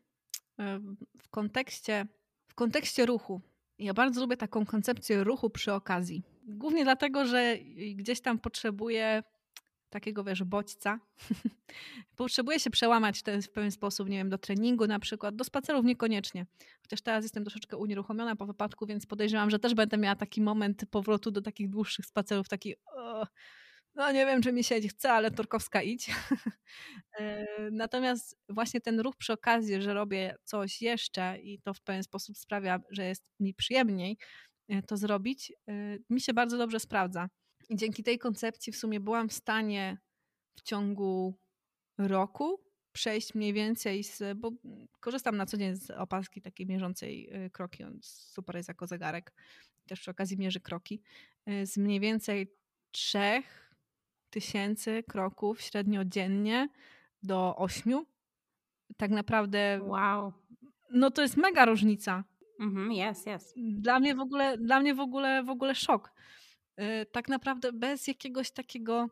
W kontekście, w kontekście ruchu, ja bardzo lubię taką koncepcję ruchu przy okazji. Głównie dlatego, że gdzieś tam potrzebuję takiego, wiesz, bodźca. Potrzebuję się przełamać w pewien sposób, nie wiem, do treningu na przykład, do spacerów niekoniecznie. Chociaż teraz jestem troszeczkę unieruchomiona po wypadku, więc podejrzewam, że też będę miała taki moment powrotu do takich dłuższych spacerów, taki o, no nie wiem, czy mi się chce, ale Torkowska idź. E, natomiast właśnie ten ruch przy okazji, że robię coś jeszcze i to w pewien sposób sprawia, że jest mi przyjemniej e, to zrobić, e, mi się bardzo dobrze sprawdza. I dzięki tej koncepcji w sumie byłam w stanie w ciągu roku przejść mniej więcej z, bo korzystam na co dzień z opaski takiej mierzącej kroki, on super jest jako zegarek, też przy okazji mierzy kroki, z mniej więcej trzech tysięcy kroków średnio dziennie do ośmiu. Tak naprawdę. Wow. No to jest mega różnica. Mhm, jest, jest. Dla mnie w ogóle, dla mnie w ogóle, w ogóle szok. Y, tak naprawdę bez jakiegoś takiego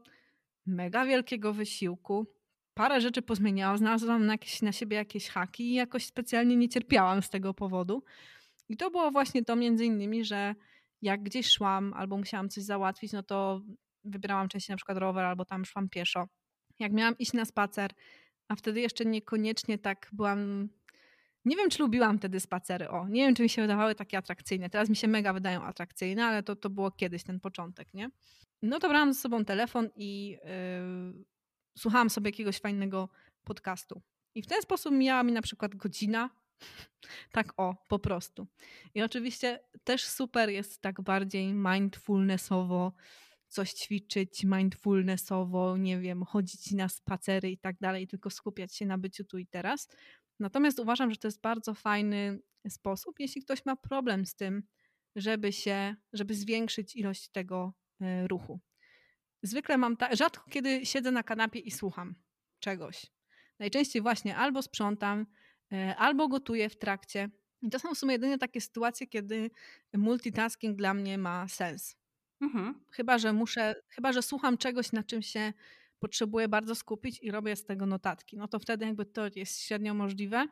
mega wielkiego wysiłku. Parę rzeczy pozmieniałam, znalazłam na, jakieś, na siebie jakieś haki i jakoś specjalnie nie cierpiałam z tego powodu. I to było właśnie to między innymi, że jak gdzieś szłam albo musiałam coś załatwić, no to wybierałam częściej na przykład rower albo tam szłam pieszo. Jak miałam iść na spacer, a wtedy jeszcze niekoniecznie tak byłam. Nie wiem, czy lubiłam wtedy spacery. O, nie wiem, czy mi się wydawały takie atrakcyjne. Teraz mi się mega wydają atrakcyjne, ale to, to było kiedyś ten początek, nie? No to brałam ze sobą telefon i yy, słuchałam sobie jakiegoś fajnego podcastu. I w ten sposób mijała mi na przykład godzina. tak o, po prostu. I oczywiście też super jest tak bardziej mindfulnessowo coś ćwiczyć mindfulnessowo, nie wiem, chodzić na spacery i tak dalej, tylko skupiać się na byciu tu i teraz. Natomiast uważam, że to jest bardzo fajny sposób, jeśli ktoś ma problem z tym, żeby się, żeby zwiększyć ilość tego e, ruchu. Zwykle mam tak, rzadko kiedy siedzę na kanapie i słucham czegoś. Najczęściej właśnie albo sprzątam, e, albo gotuję w trakcie. I to są w sumie jedynie takie sytuacje, kiedy multitasking dla mnie ma sens. Mhm. Chyba, że muszę, chyba, że słucham czegoś, na czym się potrzebuję bardzo skupić i robię z tego notatki. No to wtedy jakby to jest średnio możliwe.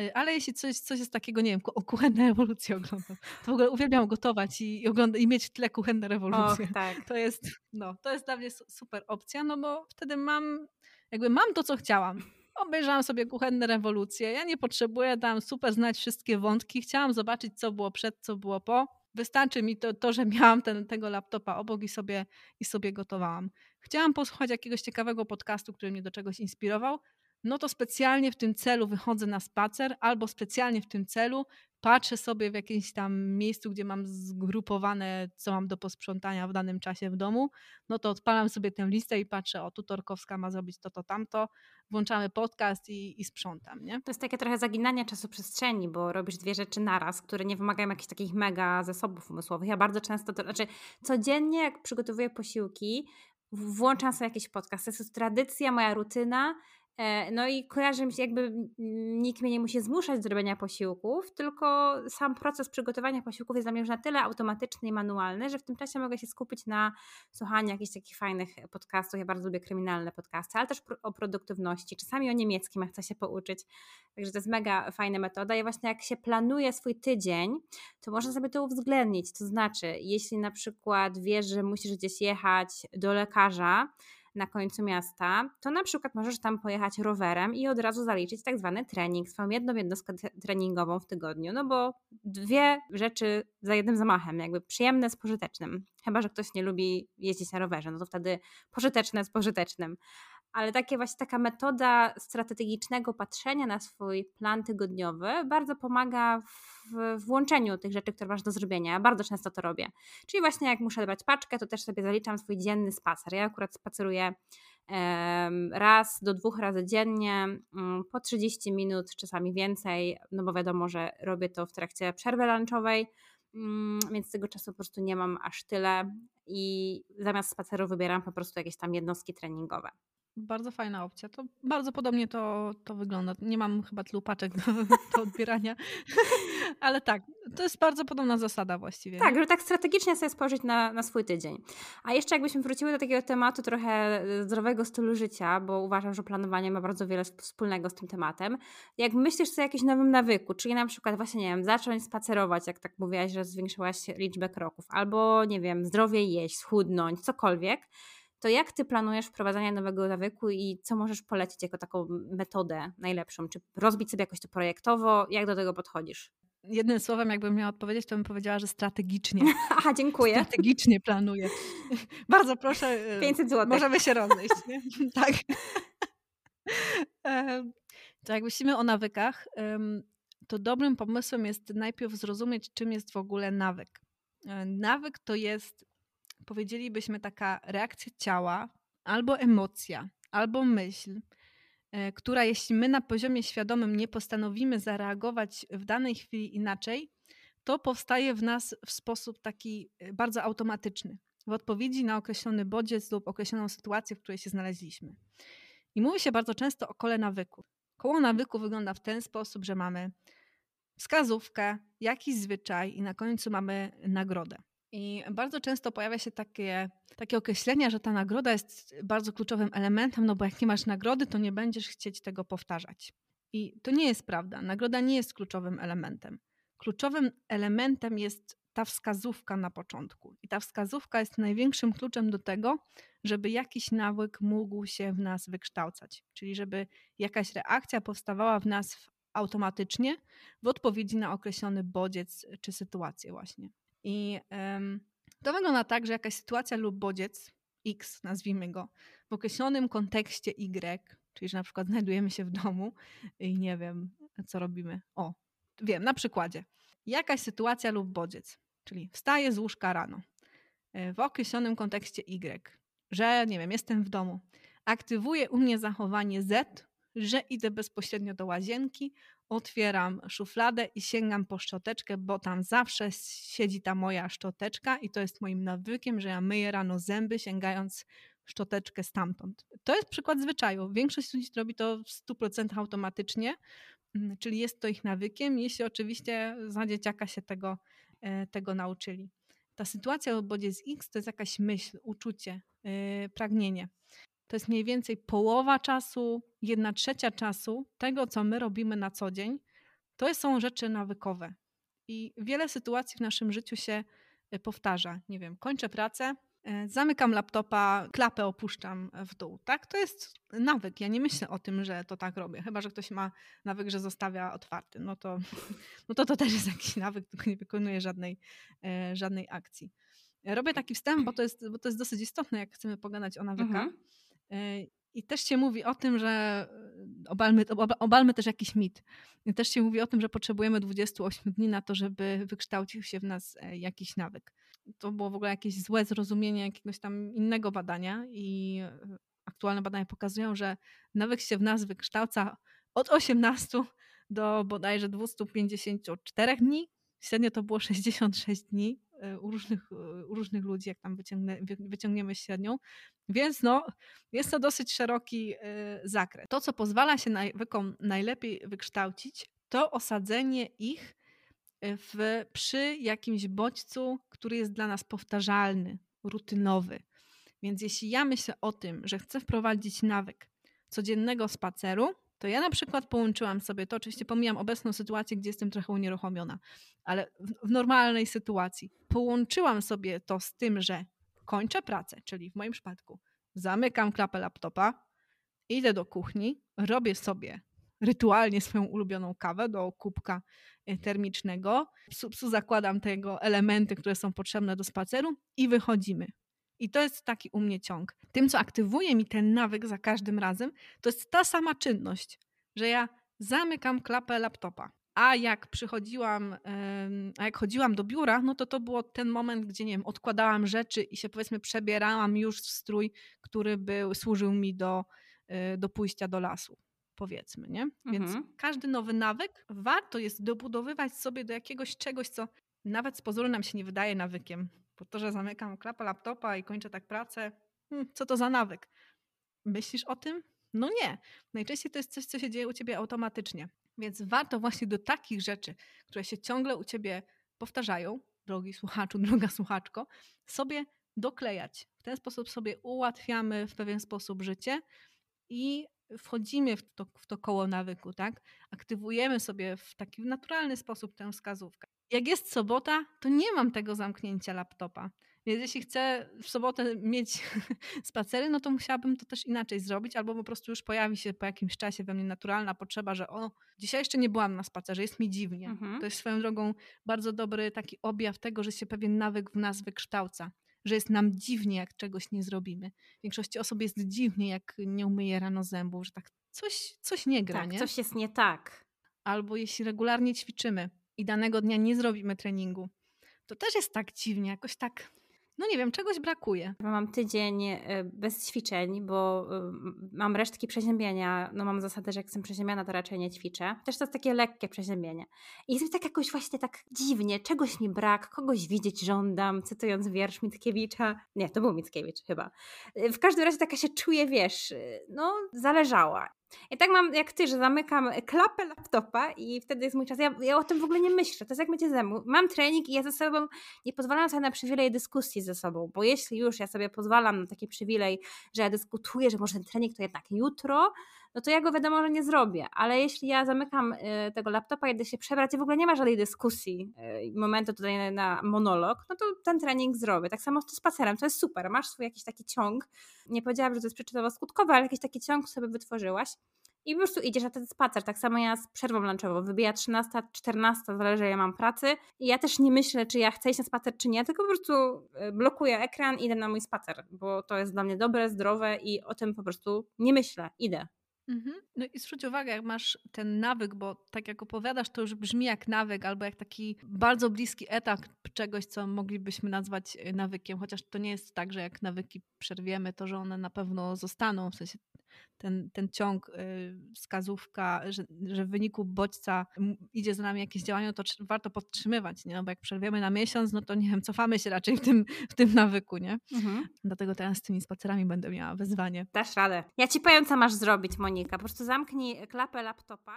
Y, ale jeśli coś, coś jest takiego, nie wiem, o kuchenne rewolucje oglądam, to w ogóle uwielbiam gotować i, i, ogląda, i mieć w tle kuchenne rewolucje. Och, tak. To jest, no, to jest dla mnie super opcja, no bo wtedy mam, jakby mam to, co chciałam. Obejrzałam sobie kuchenne rewolucje. Ja nie potrzebuję tam super znać wszystkie wątki. Chciałam zobaczyć, co było przed, co było po Wystarczy mi to, to że miałam ten, tego laptopa obok i sobie, i sobie gotowałam. Chciałam posłuchać jakiegoś ciekawego podcastu, który mnie do czegoś inspirował, no to specjalnie w tym celu wychodzę na spacer, albo specjalnie w tym celu patrzę sobie w jakimś tam miejscu, gdzie mam zgrupowane, co mam do posprzątania w danym czasie w domu, no to odpalam sobie tę listę i patrzę, o tu Torkowska ma zrobić to, to, tamto, włączamy podcast i, i sprzątam, nie? To jest takie trochę zaginanie czasu przestrzeni, bo robisz dwie rzeczy naraz, które nie wymagają jakichś takich mega zasobów umysłowych. Ja bardzo często, to znaczy codziennie jak przygotowuję posiłki, włączam sobie jakiś podcast. To jest tradycja, moja rutyna, no i kojarzy mi się, jakby nikt mnie nie musi zmuszać do robienia posiłków, tylko sam proces przygotowania posiłków jest dla mnie już na tyle automatyczny i manualny, że w tym czasie mogę się skupić na słuchaniu jakichś takich fajnych podcastów. Ja bardzo lubię kryminalne podcasty, ale też o produktywności, czasami o niemieckim, jak chcę się pouczyć. Także to jest mega fajna metoda. I właśnie jak się planuje swój tydzień, to można sobie to uwzględnić. To znaczy, jeśli na przykład wiesz, że musisz gdzieś jechać do lekarza, na końcu miasta, to na przykład możesz tam pojechać rowerem i od razu zaliczyć tak zwany trening, swoją jedną jednostkę treningową w tygodniu, no bo dwie rzeczy za jednym zamachem, jakby przyjemne z pożytecznym. Chyba, że ktoś nie lubi jeździć na rowerze, no to wtedy pożyteczne z pożytecznym ale takie właśnie taka metoda strategicznego patrzenia na swój plan tygodniowy bardzo pomaga w włączeniu tych rzeczy, które masz do zrobienia. Ja bardzo często to robię. Czyli właśnie jak muszę dbać paczkę, to też sobie zaliczam swój dzienny spacer. Ja akurat spaceruję raz do dwóch razy dziennie, mm, po 30 minut, czasami więcej, no bo wiadomo, że robię to w trakcie przerwy lunchowej, mm, więc tego czasu po prostu nie mam aż tyle i zamiast spaceru wybieram po prostu jakieś tam jednostki treningowe. Bardzo fajna opcja. To bardzo podobnie to, to wygląda. Nie mam chyba tylu paczek do, do odbierania, ale tak, to jest bardzo podobna zasada właściwie. Tak, że tak strategicznie sobie spojrzeć na, na swój tydzień. A jeszcze jakbyśmy wróciły do takiego tematu trochę e, zdrowego stylu życia, bo uważam, że planowanie ma bardzo wiele wspólnego z tym tematem. Jak myślisz o jakimś nowym nawyku, czyli na przykład właśnie, nie wiem, zacząć spacerować, jak tak mówiłaś, że zwiększyłaś liczbę kroków, albo nie wiem, zdrowie jeść, schudnąć, cokolwiek, to jak ty planujesz wprowadzanie nowego nawyku i co możesz polecić jako taką metodę najlepszą? Czy rozbić sobie jakoś to projektowo? Jak do tego podchodzisz? Jednym słowem, jakbym miała odpowiedzieć, to bym powiedziała, że strategicznie. Aha, dziękuję. Strategicznie planuję. Bardzo proszę. 500 zł. Możemy się rozejść. Tak. To jak myślimy o nawykach, to dobrym pomysłem jest najpierw zrozumieć, czym jest w ogóle nawyk. E, nawyk to jest, powiedzielibyśmy, taka reakcja ciała albo emocja, albo myśl, e, która jeśli my na poziomie świadomym nie postanowimy zareagować w danej chwili inaczej, to powstaje w nas w sposób taki e, bardzo automatyczny, w odpowiedzi na określony bodziec lub określoną sytuację, w której się znaleźliśmy. I mówi się bardzo często o kole nawyku. Koło nawyku wygląda w ten sposób, że mamy wskazówkę, jakiś zwyczaj i na końcu mamy nagrodę. I bardzo często pojawia się takie, takie określenie, że ta nagroda jest bardzo kluczowym elementem, no bo jak nie masz nagrody, to nie będziesz chcieć tego powtarzać. I to nie jest prawda. Nagroda nie jest kluczowym elementem. Kluczowym elementem jest ta wskazówka na początku. I ta wskazówka jest największym kluczem do tego, żeby jakiś nawyk mógł się w nas wykształcać. Czyli żeby jakaś reakcja powstawała w nas automatycznie w odpowiedzi na określony bodziec czy sytuację właśnie. I to wygląda tak, że jakaś sytuacja lub bodziec X, nazwijmy go, w określonym kontekście Y, czyli że na przykład znajdujemy się w domu i nie wiem, co robimy. O, wiem, na przykładzie. Jakaś sytuacja lub bodziec, czyli wstaję z łóżka rano e, w określonym kontekście Y, że nie wiem, jestem w domu. Aktywuje u mnie zachowanie Z, że idę bezpośrednio do łazienki, otwieram szufladę i sięgam po szczoteczkę, bo tam zawsze siedzi ta moja szczoteczka i to jest moim nawykiem, że ja myję rano zęby, sięgając szczoteczkę stamtąd. To jest przykład zwyczaju. Większość ludzi robi to w 100% automatycznie, mm, czyli jest to ich nawykiem, jeśli oczywiście za dzieciaka się tego, e, tego nauczyli. Ta sytuacja w obodzie z X to jest jakaś myśl, uczucie, yy, pragnienie. To jest mniej więcej połowa czasu, jedna trzecia czasu tego, co my robimy na co dzień. To są rzeczy nawykowe. I wiele sytuacji w naszym życiu się e, powtarza. Nie wiem, kończę pracę, e, zamykam laptopa, klapę opuszczam w dół. Tak? To jest nawyk. Ja nie myślę o tym, że to tak robię. Chyba, że ktoś ma nawyk, że zostawia otwarty. No to no to, to też jest jakiś nawyk, tylko nie wykonuje żadnej, e, żadnej akcji. Robię taki wstęp, bo to, jest, bo to jest dosyć istotne, jak chcemy pogadać o nawykach. Mhm. I też się mówi o tym, że e, obalmy, obalmy też jakiś mit. I też się mówi o tym, że potrzebujemy 28 dni na to, żeby wykształcił się w nas e, jakiś nawyk. To było w ogóle jakieś złe zrozumienie jakiegoś tam innego badania i e, aktualne badania pokazują, że nawyk się w nas wykształca od 18 do bodajże 254 dni. Średnio to było 66 dni u różnych, u różnych ludzi, jak tam wyciągnie, wyciągniemy średnią. Więc no, jest to dosyć szeroki y, zakres. To, co pozwala się nawykom najlepiej wykształcić, to osadzenie ich w, przy jakimś bodźcu, który jest dla nas powtarzalny, rutynowy. Więc jeśli ja myślę o tym, że chcę wprowadzić nawyk codziennego spaceru, to ja na przykład połączyłam sobie to, oczywiście pomijam obecną sytuację, gdzie jestem trochę unieruchomiona, ale w, w normalnej sytuacji połączyłam sobie to z tym, że kończę pracę, czyli w moim przypadku zamykam klapę laptopa, idę do kuchni, robię sobie rytualnie swoją ulubioną kawę do kubka e, termicznego, psu, psu zakładam tego elementy, które są potrzebne do spaceru i wychodzimy. I to jest taki u mnie ciąg. Tym, co aktywuje mi ten nawyk za każdym razem, to jest ta sama czynność, że ja zamykam klapę laptopa. A jak przychodziłam, a jak chodziłam do biura, no to to było ten moment, gdzie nie wiem, odkładałam rzeczy i się powiedzmy przebierałam już w strój, który był, służył mi do, e, do pójścia do lasu. Powiedzmy, nie? Więc mhm. każdy nowy nawyk warto jest dobudowywać sobie do jakiegoś czegoś, co nawet z pozoru nam się nie wydaje nawykiem. Po to, że zamykam klapę laptopa i kończę tak pracę, hmm, co to za nawyk? Myślisz o tym? No nie. Najczęściej to jest coś, co się dzieje u ciebie automatycznie. Więc warto właśnie do takich rzeczy, które się ciągle u ciebie powtarzają, drogi słuchaczu, droga słuchaczko, sobie doklejać. W ten sposób sobie ułatwiamy w pewien sposób życie i wchodzimy w to, w to koło nawyku, tak? Aktywujemy sobie w taki naturalny sposób tę wskazówkę. Jak jest sobota, to nie mam tego zamknięcia laptopa. Więc jeśli chcę w sobotę mieć spacery, no to musiałabym to też inaczej zrobić, albo po prostu już pojawi się po jakimś czasie we mnie naturalna potrzeba, że o, dzisiaj jeszcze nie byłam na spacerze, jest mi dziwnie. Mhm. To jest swoją drogą bardzo dobry taki objaw tego, że się pewien nawyk w nas wykształca że jest nam dziwnie, jak czegoś nie zrobimy. W większości osób jest dziwnie, jak nie umyje rano zębów, że tak coś, coś nie gra, tak, nie? coś jest nie tak. Albo jeśli regularnie ćwiczymy i danego dnia nie zrobimy treningu, to też jest tak dziwnie, jakoś tak no nie wiem, czegoś brakuje. Mam tydzień e, bez ćwiczeń, bo e, mam resztki przeziębienia. No mam zasadę, że jak jestem przeziębiona, to raczej nie ćwiczę. Też to jest takie lekkie przeziębienie. I jest mi tak jakoś właśnie tak dziwnie, czegoś mi brak, kogoś widzieć żądam, cytując wiersz Mickiewicza. Nie, to był Mickiewicz chyba. E, w każdym razie taka się czuję, wiesz, no zależała. I tak mam jak ty, że zamykam klapę laptopa i wtedy jest mój czas. Ja, ja o tym w ogóle nie myślę. To jest jak mycie zębów. Mam trening i ja ze sobą nie pozwalam sobie na przywilej dyskusji ze sobą, bo jeśli już ja sobie pozwalam na taki przywilej, że ja dyskutuję, że może ten trening to jednak jutro, no to ja go wiadomo, że nie zrobię. Ale jeśli ja zamykam y, tego laptopa, idę się przebrać i w ogóle nie ma żadnej dyskusji, y, momentu tutaj na monolog, no to ten trening zrobię. Tak samo z spacerem, to jest super. Masz swój jakiś taki ciąg. Nie powiedziałam, że to jest przyczynowo-skutkowe, ale jakiś taki ciąg sobie wytworzyłaś. I po prostu idziesz na ten spacer. Tak samo ja z przerwą lunchową. Wybija 13, 14, zależy, ja mam pracy. I ja też nie myślę, czy ja chcę iść na spacer, czy nie, tylko po prostu y, blokuję ekran i idę na mój spacer, bo to jest dla mnie dobre, zdrowe i o tym po prostu nie myślę. Idę. Mhm. No i zwróć uwagę, jak masz ten nawyk, bo tak jak opowiadasz, to już brzmi jak nawyk, albo jak taki bardzo bliski etap czegoś, co moglibyśmy nazwać y, nawykiem, chociaż to nie jest tak, że jak nawyki przerwiemy, to że one na pewno zostaną, w sensie ten, ten ciąg, y, wskazówka, że, że w wyniku bodźca idzie za nami jakieś działanie, to warto podtrzymywać, nie? No bo jak przerwiemy na miesiąc, no to nie wiem, cofamy się raczej w tym, w tym nawyku, nie? Mhm. Dlatego teraz z tymi spacerami będę miała wyzwanie. Dasz radę. Ja ci powiem, co masz zrobić, Monika. Po prostu zamknij klapę laptopa,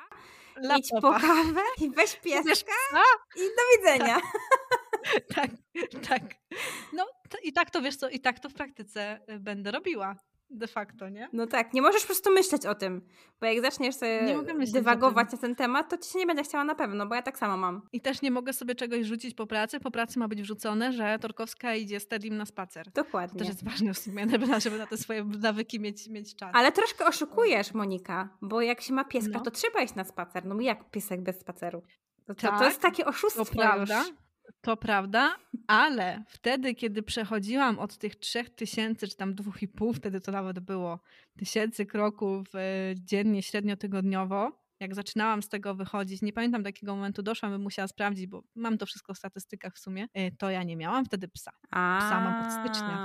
laptopa. idź po kawę i weź pieska i do widzenia. Tak, tak. tak. No i tak to, wiesz co, i tak to w praktyce y, będę robiła de facto, nie? No tak, nie możesz po prostu myśleć o tym, bo jak zaczniesz sobie dywagować na ten temat, to ci się nie będzie chciała na pewno, bo ja tak samo mam. I też nie mogę sobie czegoś rzucić po pracy, po pracy ma być wrzucone, że Torkowska idzie z Tedim na spacer. Dokładnie. To też jest ważne w sumie, żeby na te swoje nawyki mieć, mieć czas. Ale troszkę oszukujesz, Monika, bo jak się ma pieska, no. to trzeba iść na spacer. No jak piesek bez spaceru? To, tak, to jest takie oszustwo to prawda. Już. To prawda, ale wtedy, kiedy przechodziłam od tych trzech tysięcy, czy tam dwóch i pół, wtedy to nawet było tysięcy kroków e, dziennie, średnio tygodniowo, jak zaczynałam z tego wychodzić, nie pamiętam do jakiego momentu doszłam, bym musiała sprawdzić, bo mam to wszystko w statystykach w sumie, e, to ja nie miałam wtedy psa. Psa mam od stycznia.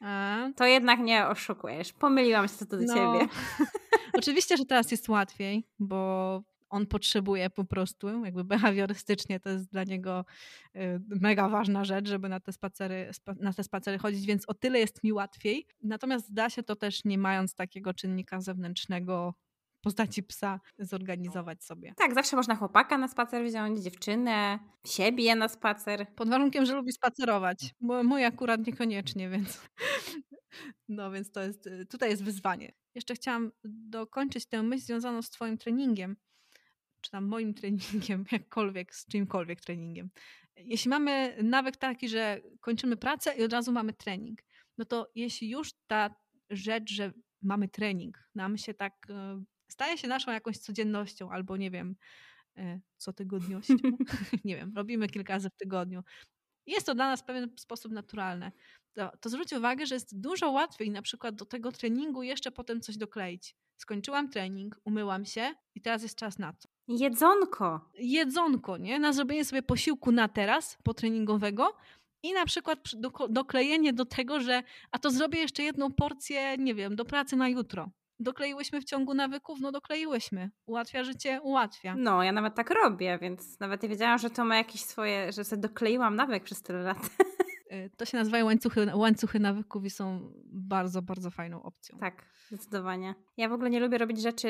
A. To jednak nie oszukujesz. Pomyliłam się co do no. ciebie. Oczywiście, że teraz jest łatwiej, bo on potrzebuje po prostu, jakby behawiorystycznie to jest dla niego y, mega ważna rzecz, żeby na te spacery, na te spacery chodzić, więc o tyle jest mi łatwiej. Natomiast da się to też nie mając takiego czynnika zewnętrznego postaci psa zorganizować sobie. Tak, zawsze można chłopaka na spacer wziąć, dziewczynę, siebie na spacer. Pod warunkiem, że lubi spacerować. Bo mój akurat niekoniecznie, więc no więc to jest, y, tutaj jest wyzwanie. Jeszcze chciałam dokończyć tę myśl związaną z twoim treningiem, czy tam moim treningiem, jakkolwiek, z czymkolwiek treningiem. Jeśli mamy nawyk taki, że kończymy pracę i od razu mamy trening, no to jeśli już ta rzecz, że mamy trening, nam się tak e, staje się naszą jakąś codziennością, albo nie wiem, e, cotygodniością, nie wiem, robimy kilka razy w tygodniu. Jest to dla nas w pewien sposób naturalne. To, to zwróć uwagę, że jest dużo łatwiej na przykład do tego treningu jeszcze potem coś dokleić. Skończyłam trening, umyłam się i teraz jest czas na co? Jedzonko. Jedzonko, nie? Na zrobienie sobie posiłku na teraz, potreningowego i na przykład doklejenie do tego, że a to zrobię jeszcze jedną porcję, nie wiem, do pracy na jutro. Dokleiłyśmy w ciągu nawyków? No dokleiłyśmy. Ułatwia życie? Ułatwia. No, ja nawet tak robię, więc nawet nie wiedziałam, że to ma jakieś swoje, że sobie dokleiłam nawyk przez tyle lat. Y, to się nazywają łańcuchy, łańcuchy nawyków i są bardzo, bardzo fajną opcją. Tak, zdecydowanie. Ja w ogóle nie lubię robić rzeczy,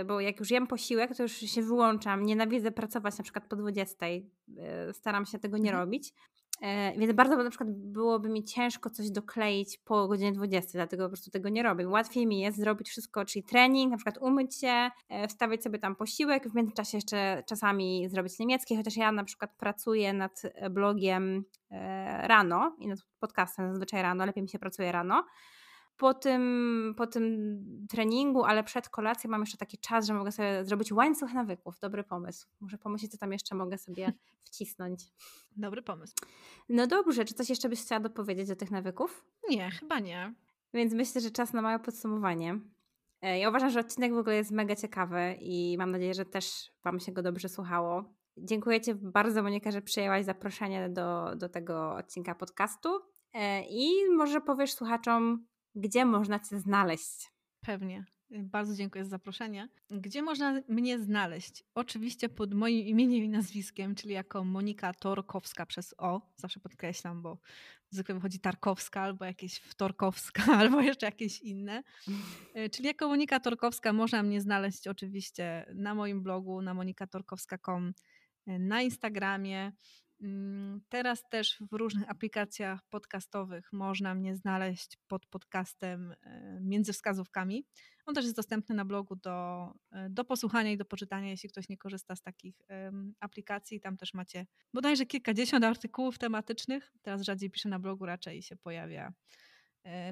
y, bo jak już jem posiłek, to już się wyłączam. Nienawidzę pracować na przykład po 20. Y, staram się tego nie mhm. robić. E, więc bardzo na przykład byłoby mi ciężko coś dokleić po godzinie 20, dlatego po prostu tego nie robię. Łatwiej mi jest zrobić wszystko, czyli trening, na przykład umyć się, e, wstawić sobie tam posiłek, w międzyczasie jeszcze czasami zrobić niemiecki, chociaż ja na przykład pracuję nad blogiem rano i nad podcastem zazwyczaj rano, lepiej mi się pracuje rano po tym, po tym treningu, ale przed kolacją mam jeszcze taki czas, że mogę sobie zrobić łańcuch nawyków. Dobry pomysł. Muszę pomyśleć, co tam jeszcze mogę sobie wcisnąć. Dobry pomysł. No dobrze, czy coś jeszcze byś chciała dopowiedzieć o tych nawyków? Nie, chyba nie. Więc myślę, że czas na małe podsumowanie. E, ja uważam, że odcinek w ogóle jest mega ciekawy i mam nadzieję, że też Wam się go dobrze słuchało. Dziękuję Ci bardzo, Monika, że przyjęłaś zaproszenie do, do tego odcinka podcastu. E, I może powiesz słuchaczom, gdzie można Cię znaleźć? Pewnie. Bardzo dziękuję za zaproszenie. Gdzie można mnie znaleźć? Oczywiście pod moim imieniem i nazwiskiem, czyli jako Monika Torkowska przez O. Zawsze podkreślam, bo zwykle wychodzi Tarkowska albo jakieś Wtorkowska, albo jeszcze jakieś inne. E, czyli jako Monika Torkowska można mnie znaleźć oczywiście na moim blogu, na monikatorkowska.com, e, na Instagramie, teraz też w różnych aplikacjach podcastowych można mnie znaleźć pod podcastem e, między wskazówkami. On też jest dostępny na blogu do, e, do posłuchania i do poczytania, jeśli ktoś nie korzysta z takich aplikacji. Tam też macie bodajże kilkadziesiąt artykułów tematycznych. Teraz rzadziej piszę na blogu, raczej się pojawia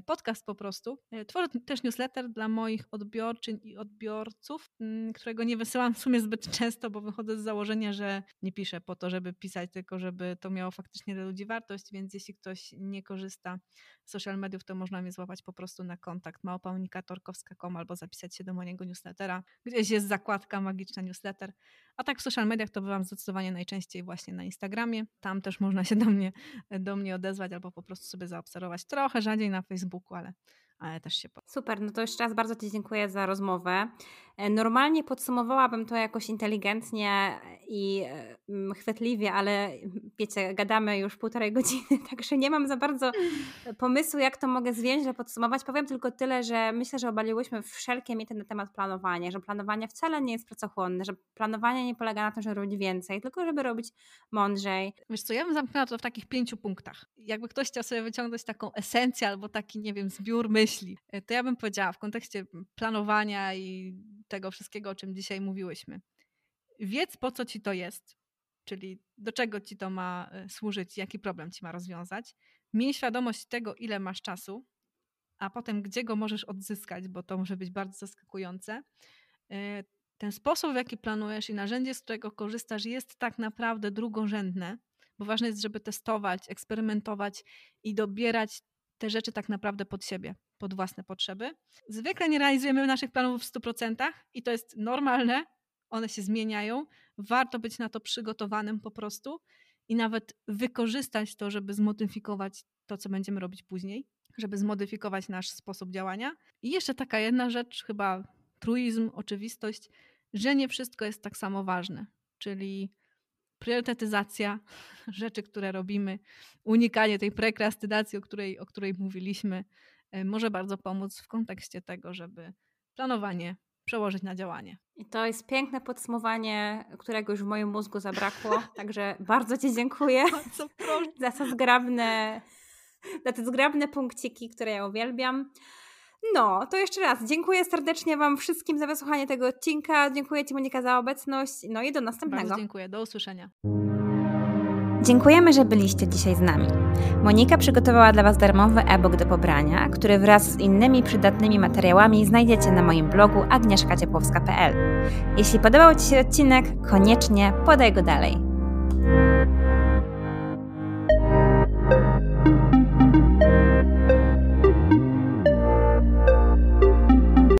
podcast po prostu. E, tworzę też newsletter dla moich odbiorczyń i odbiorców, mm, którego nie wysyłam w sumie zbyt często, bo wychodzę z założenia, że nie piszę po to, żeby pisać, tylko żeby to miało faktycznie dla ludzi wartość, więc jeśli ktoś nie korzysta z social mediów, to można mnie złapać po prostu na kontakt małpaunika.torkowska.com albo zapisać się do mojego newslettera. Gdzieś jest zakładka magiczna newsletter. A tak w social mediach to bywam zdecydowanie najczęściej właśnie na Instagramie. Tam też można się do mnie, do mnie odezwać albo po prostu sobie zaobserwować. Trochę rzadziej na Facebooku, ale, ale też się. Super, no to jeszcze raz bardzo Ci dziękuję za rozmowę. E, normalnie podsumowałabym to jakoś inteligentnie i mm, chwytliwie, ale wiecie, gadamy już półtorej godziny, także nie mam za bardzo pomysłu, jak to mogę zwięźle podsumować. Powiem tylko tyle, że myślę, że obaliłyśmy wszelkie mity na temat planowania, że planowanie wcale nie jest pracochłonne, że planowanie nie polega na tym, żeby robić więcej, tylko żeby robić mądrzej. Wiesz co, ja bym zamknęła to w takich pięciu punktach. Jakby ktoś chciał sobie wyciągnąć taką esencję albo taki, nie wiem, zbiór myśli, e, to ja bym powiedziała w kontekście planowania i tego wszystkiego, o czym dzisiaj mówiłyśmy. Wiedz, po co ci to jest, czyli do czego ci to ma e, służyć, jaki problem ci ma rozwiązać. Miej świadomość tego, ile masz czasu, a potem gdzie go możesz odzyskać, bo to może być bardzo zaskakujące. E, ten sposób, w jaki planujesz i narzędzie, z którego korzystasz, jest tak naprawdę drugorzędne, bo ważne jest, żeby testować, eksperymentować i dobierać te rzeczy tak naprawdę pod siebie pod własne potrzeby. Zwykle nie realizujemy naszych planów w 100% i to jest normalne, one się zmieniają. Warto być na to przygotowanym po prostu i nawet wykorzystać to, żeby zmodyfikować to, co będziemy robić później, żeby zmodyfikować nasz sposób działania. I jeszcze taka jedna rzecz, chyba truizm, oczywistość, że nie wszystko jest tak samo ważne, czyli priorytetyzacja rzeczy, które robimy, unikanie tej prekrastynacji, o której, o której mówiliśmy, może bardzo pomóc w kontekście tego, żeby planowanie przełożyć na działanie. I to jest piękne podsumowanie, którego już w moim mózgu zabrakło. Także bardzo Ci dziękuję za te zgrabne, za te zgrabne punkciki, które ja uwielbiam. No, to jeszcze raz dziękuję serdecznie Wam wszystkim za wysłuchanie tego odcinka. Dziękuję Ci Monika za obecność. No i do następnego. Bardzo dziękuję. Do usłyszenia. Dziękujemy, że byliście dzisiaj z nami. Monika przygotowała dla Was darmowy e-book do pobrania, który wraz z innymi przydatnymi materiałami znajdziecie na moim blogu agnieszkaciepłowska.pl. Jeśli podobał Ci się odcinek, koniecznie podaj go dalej.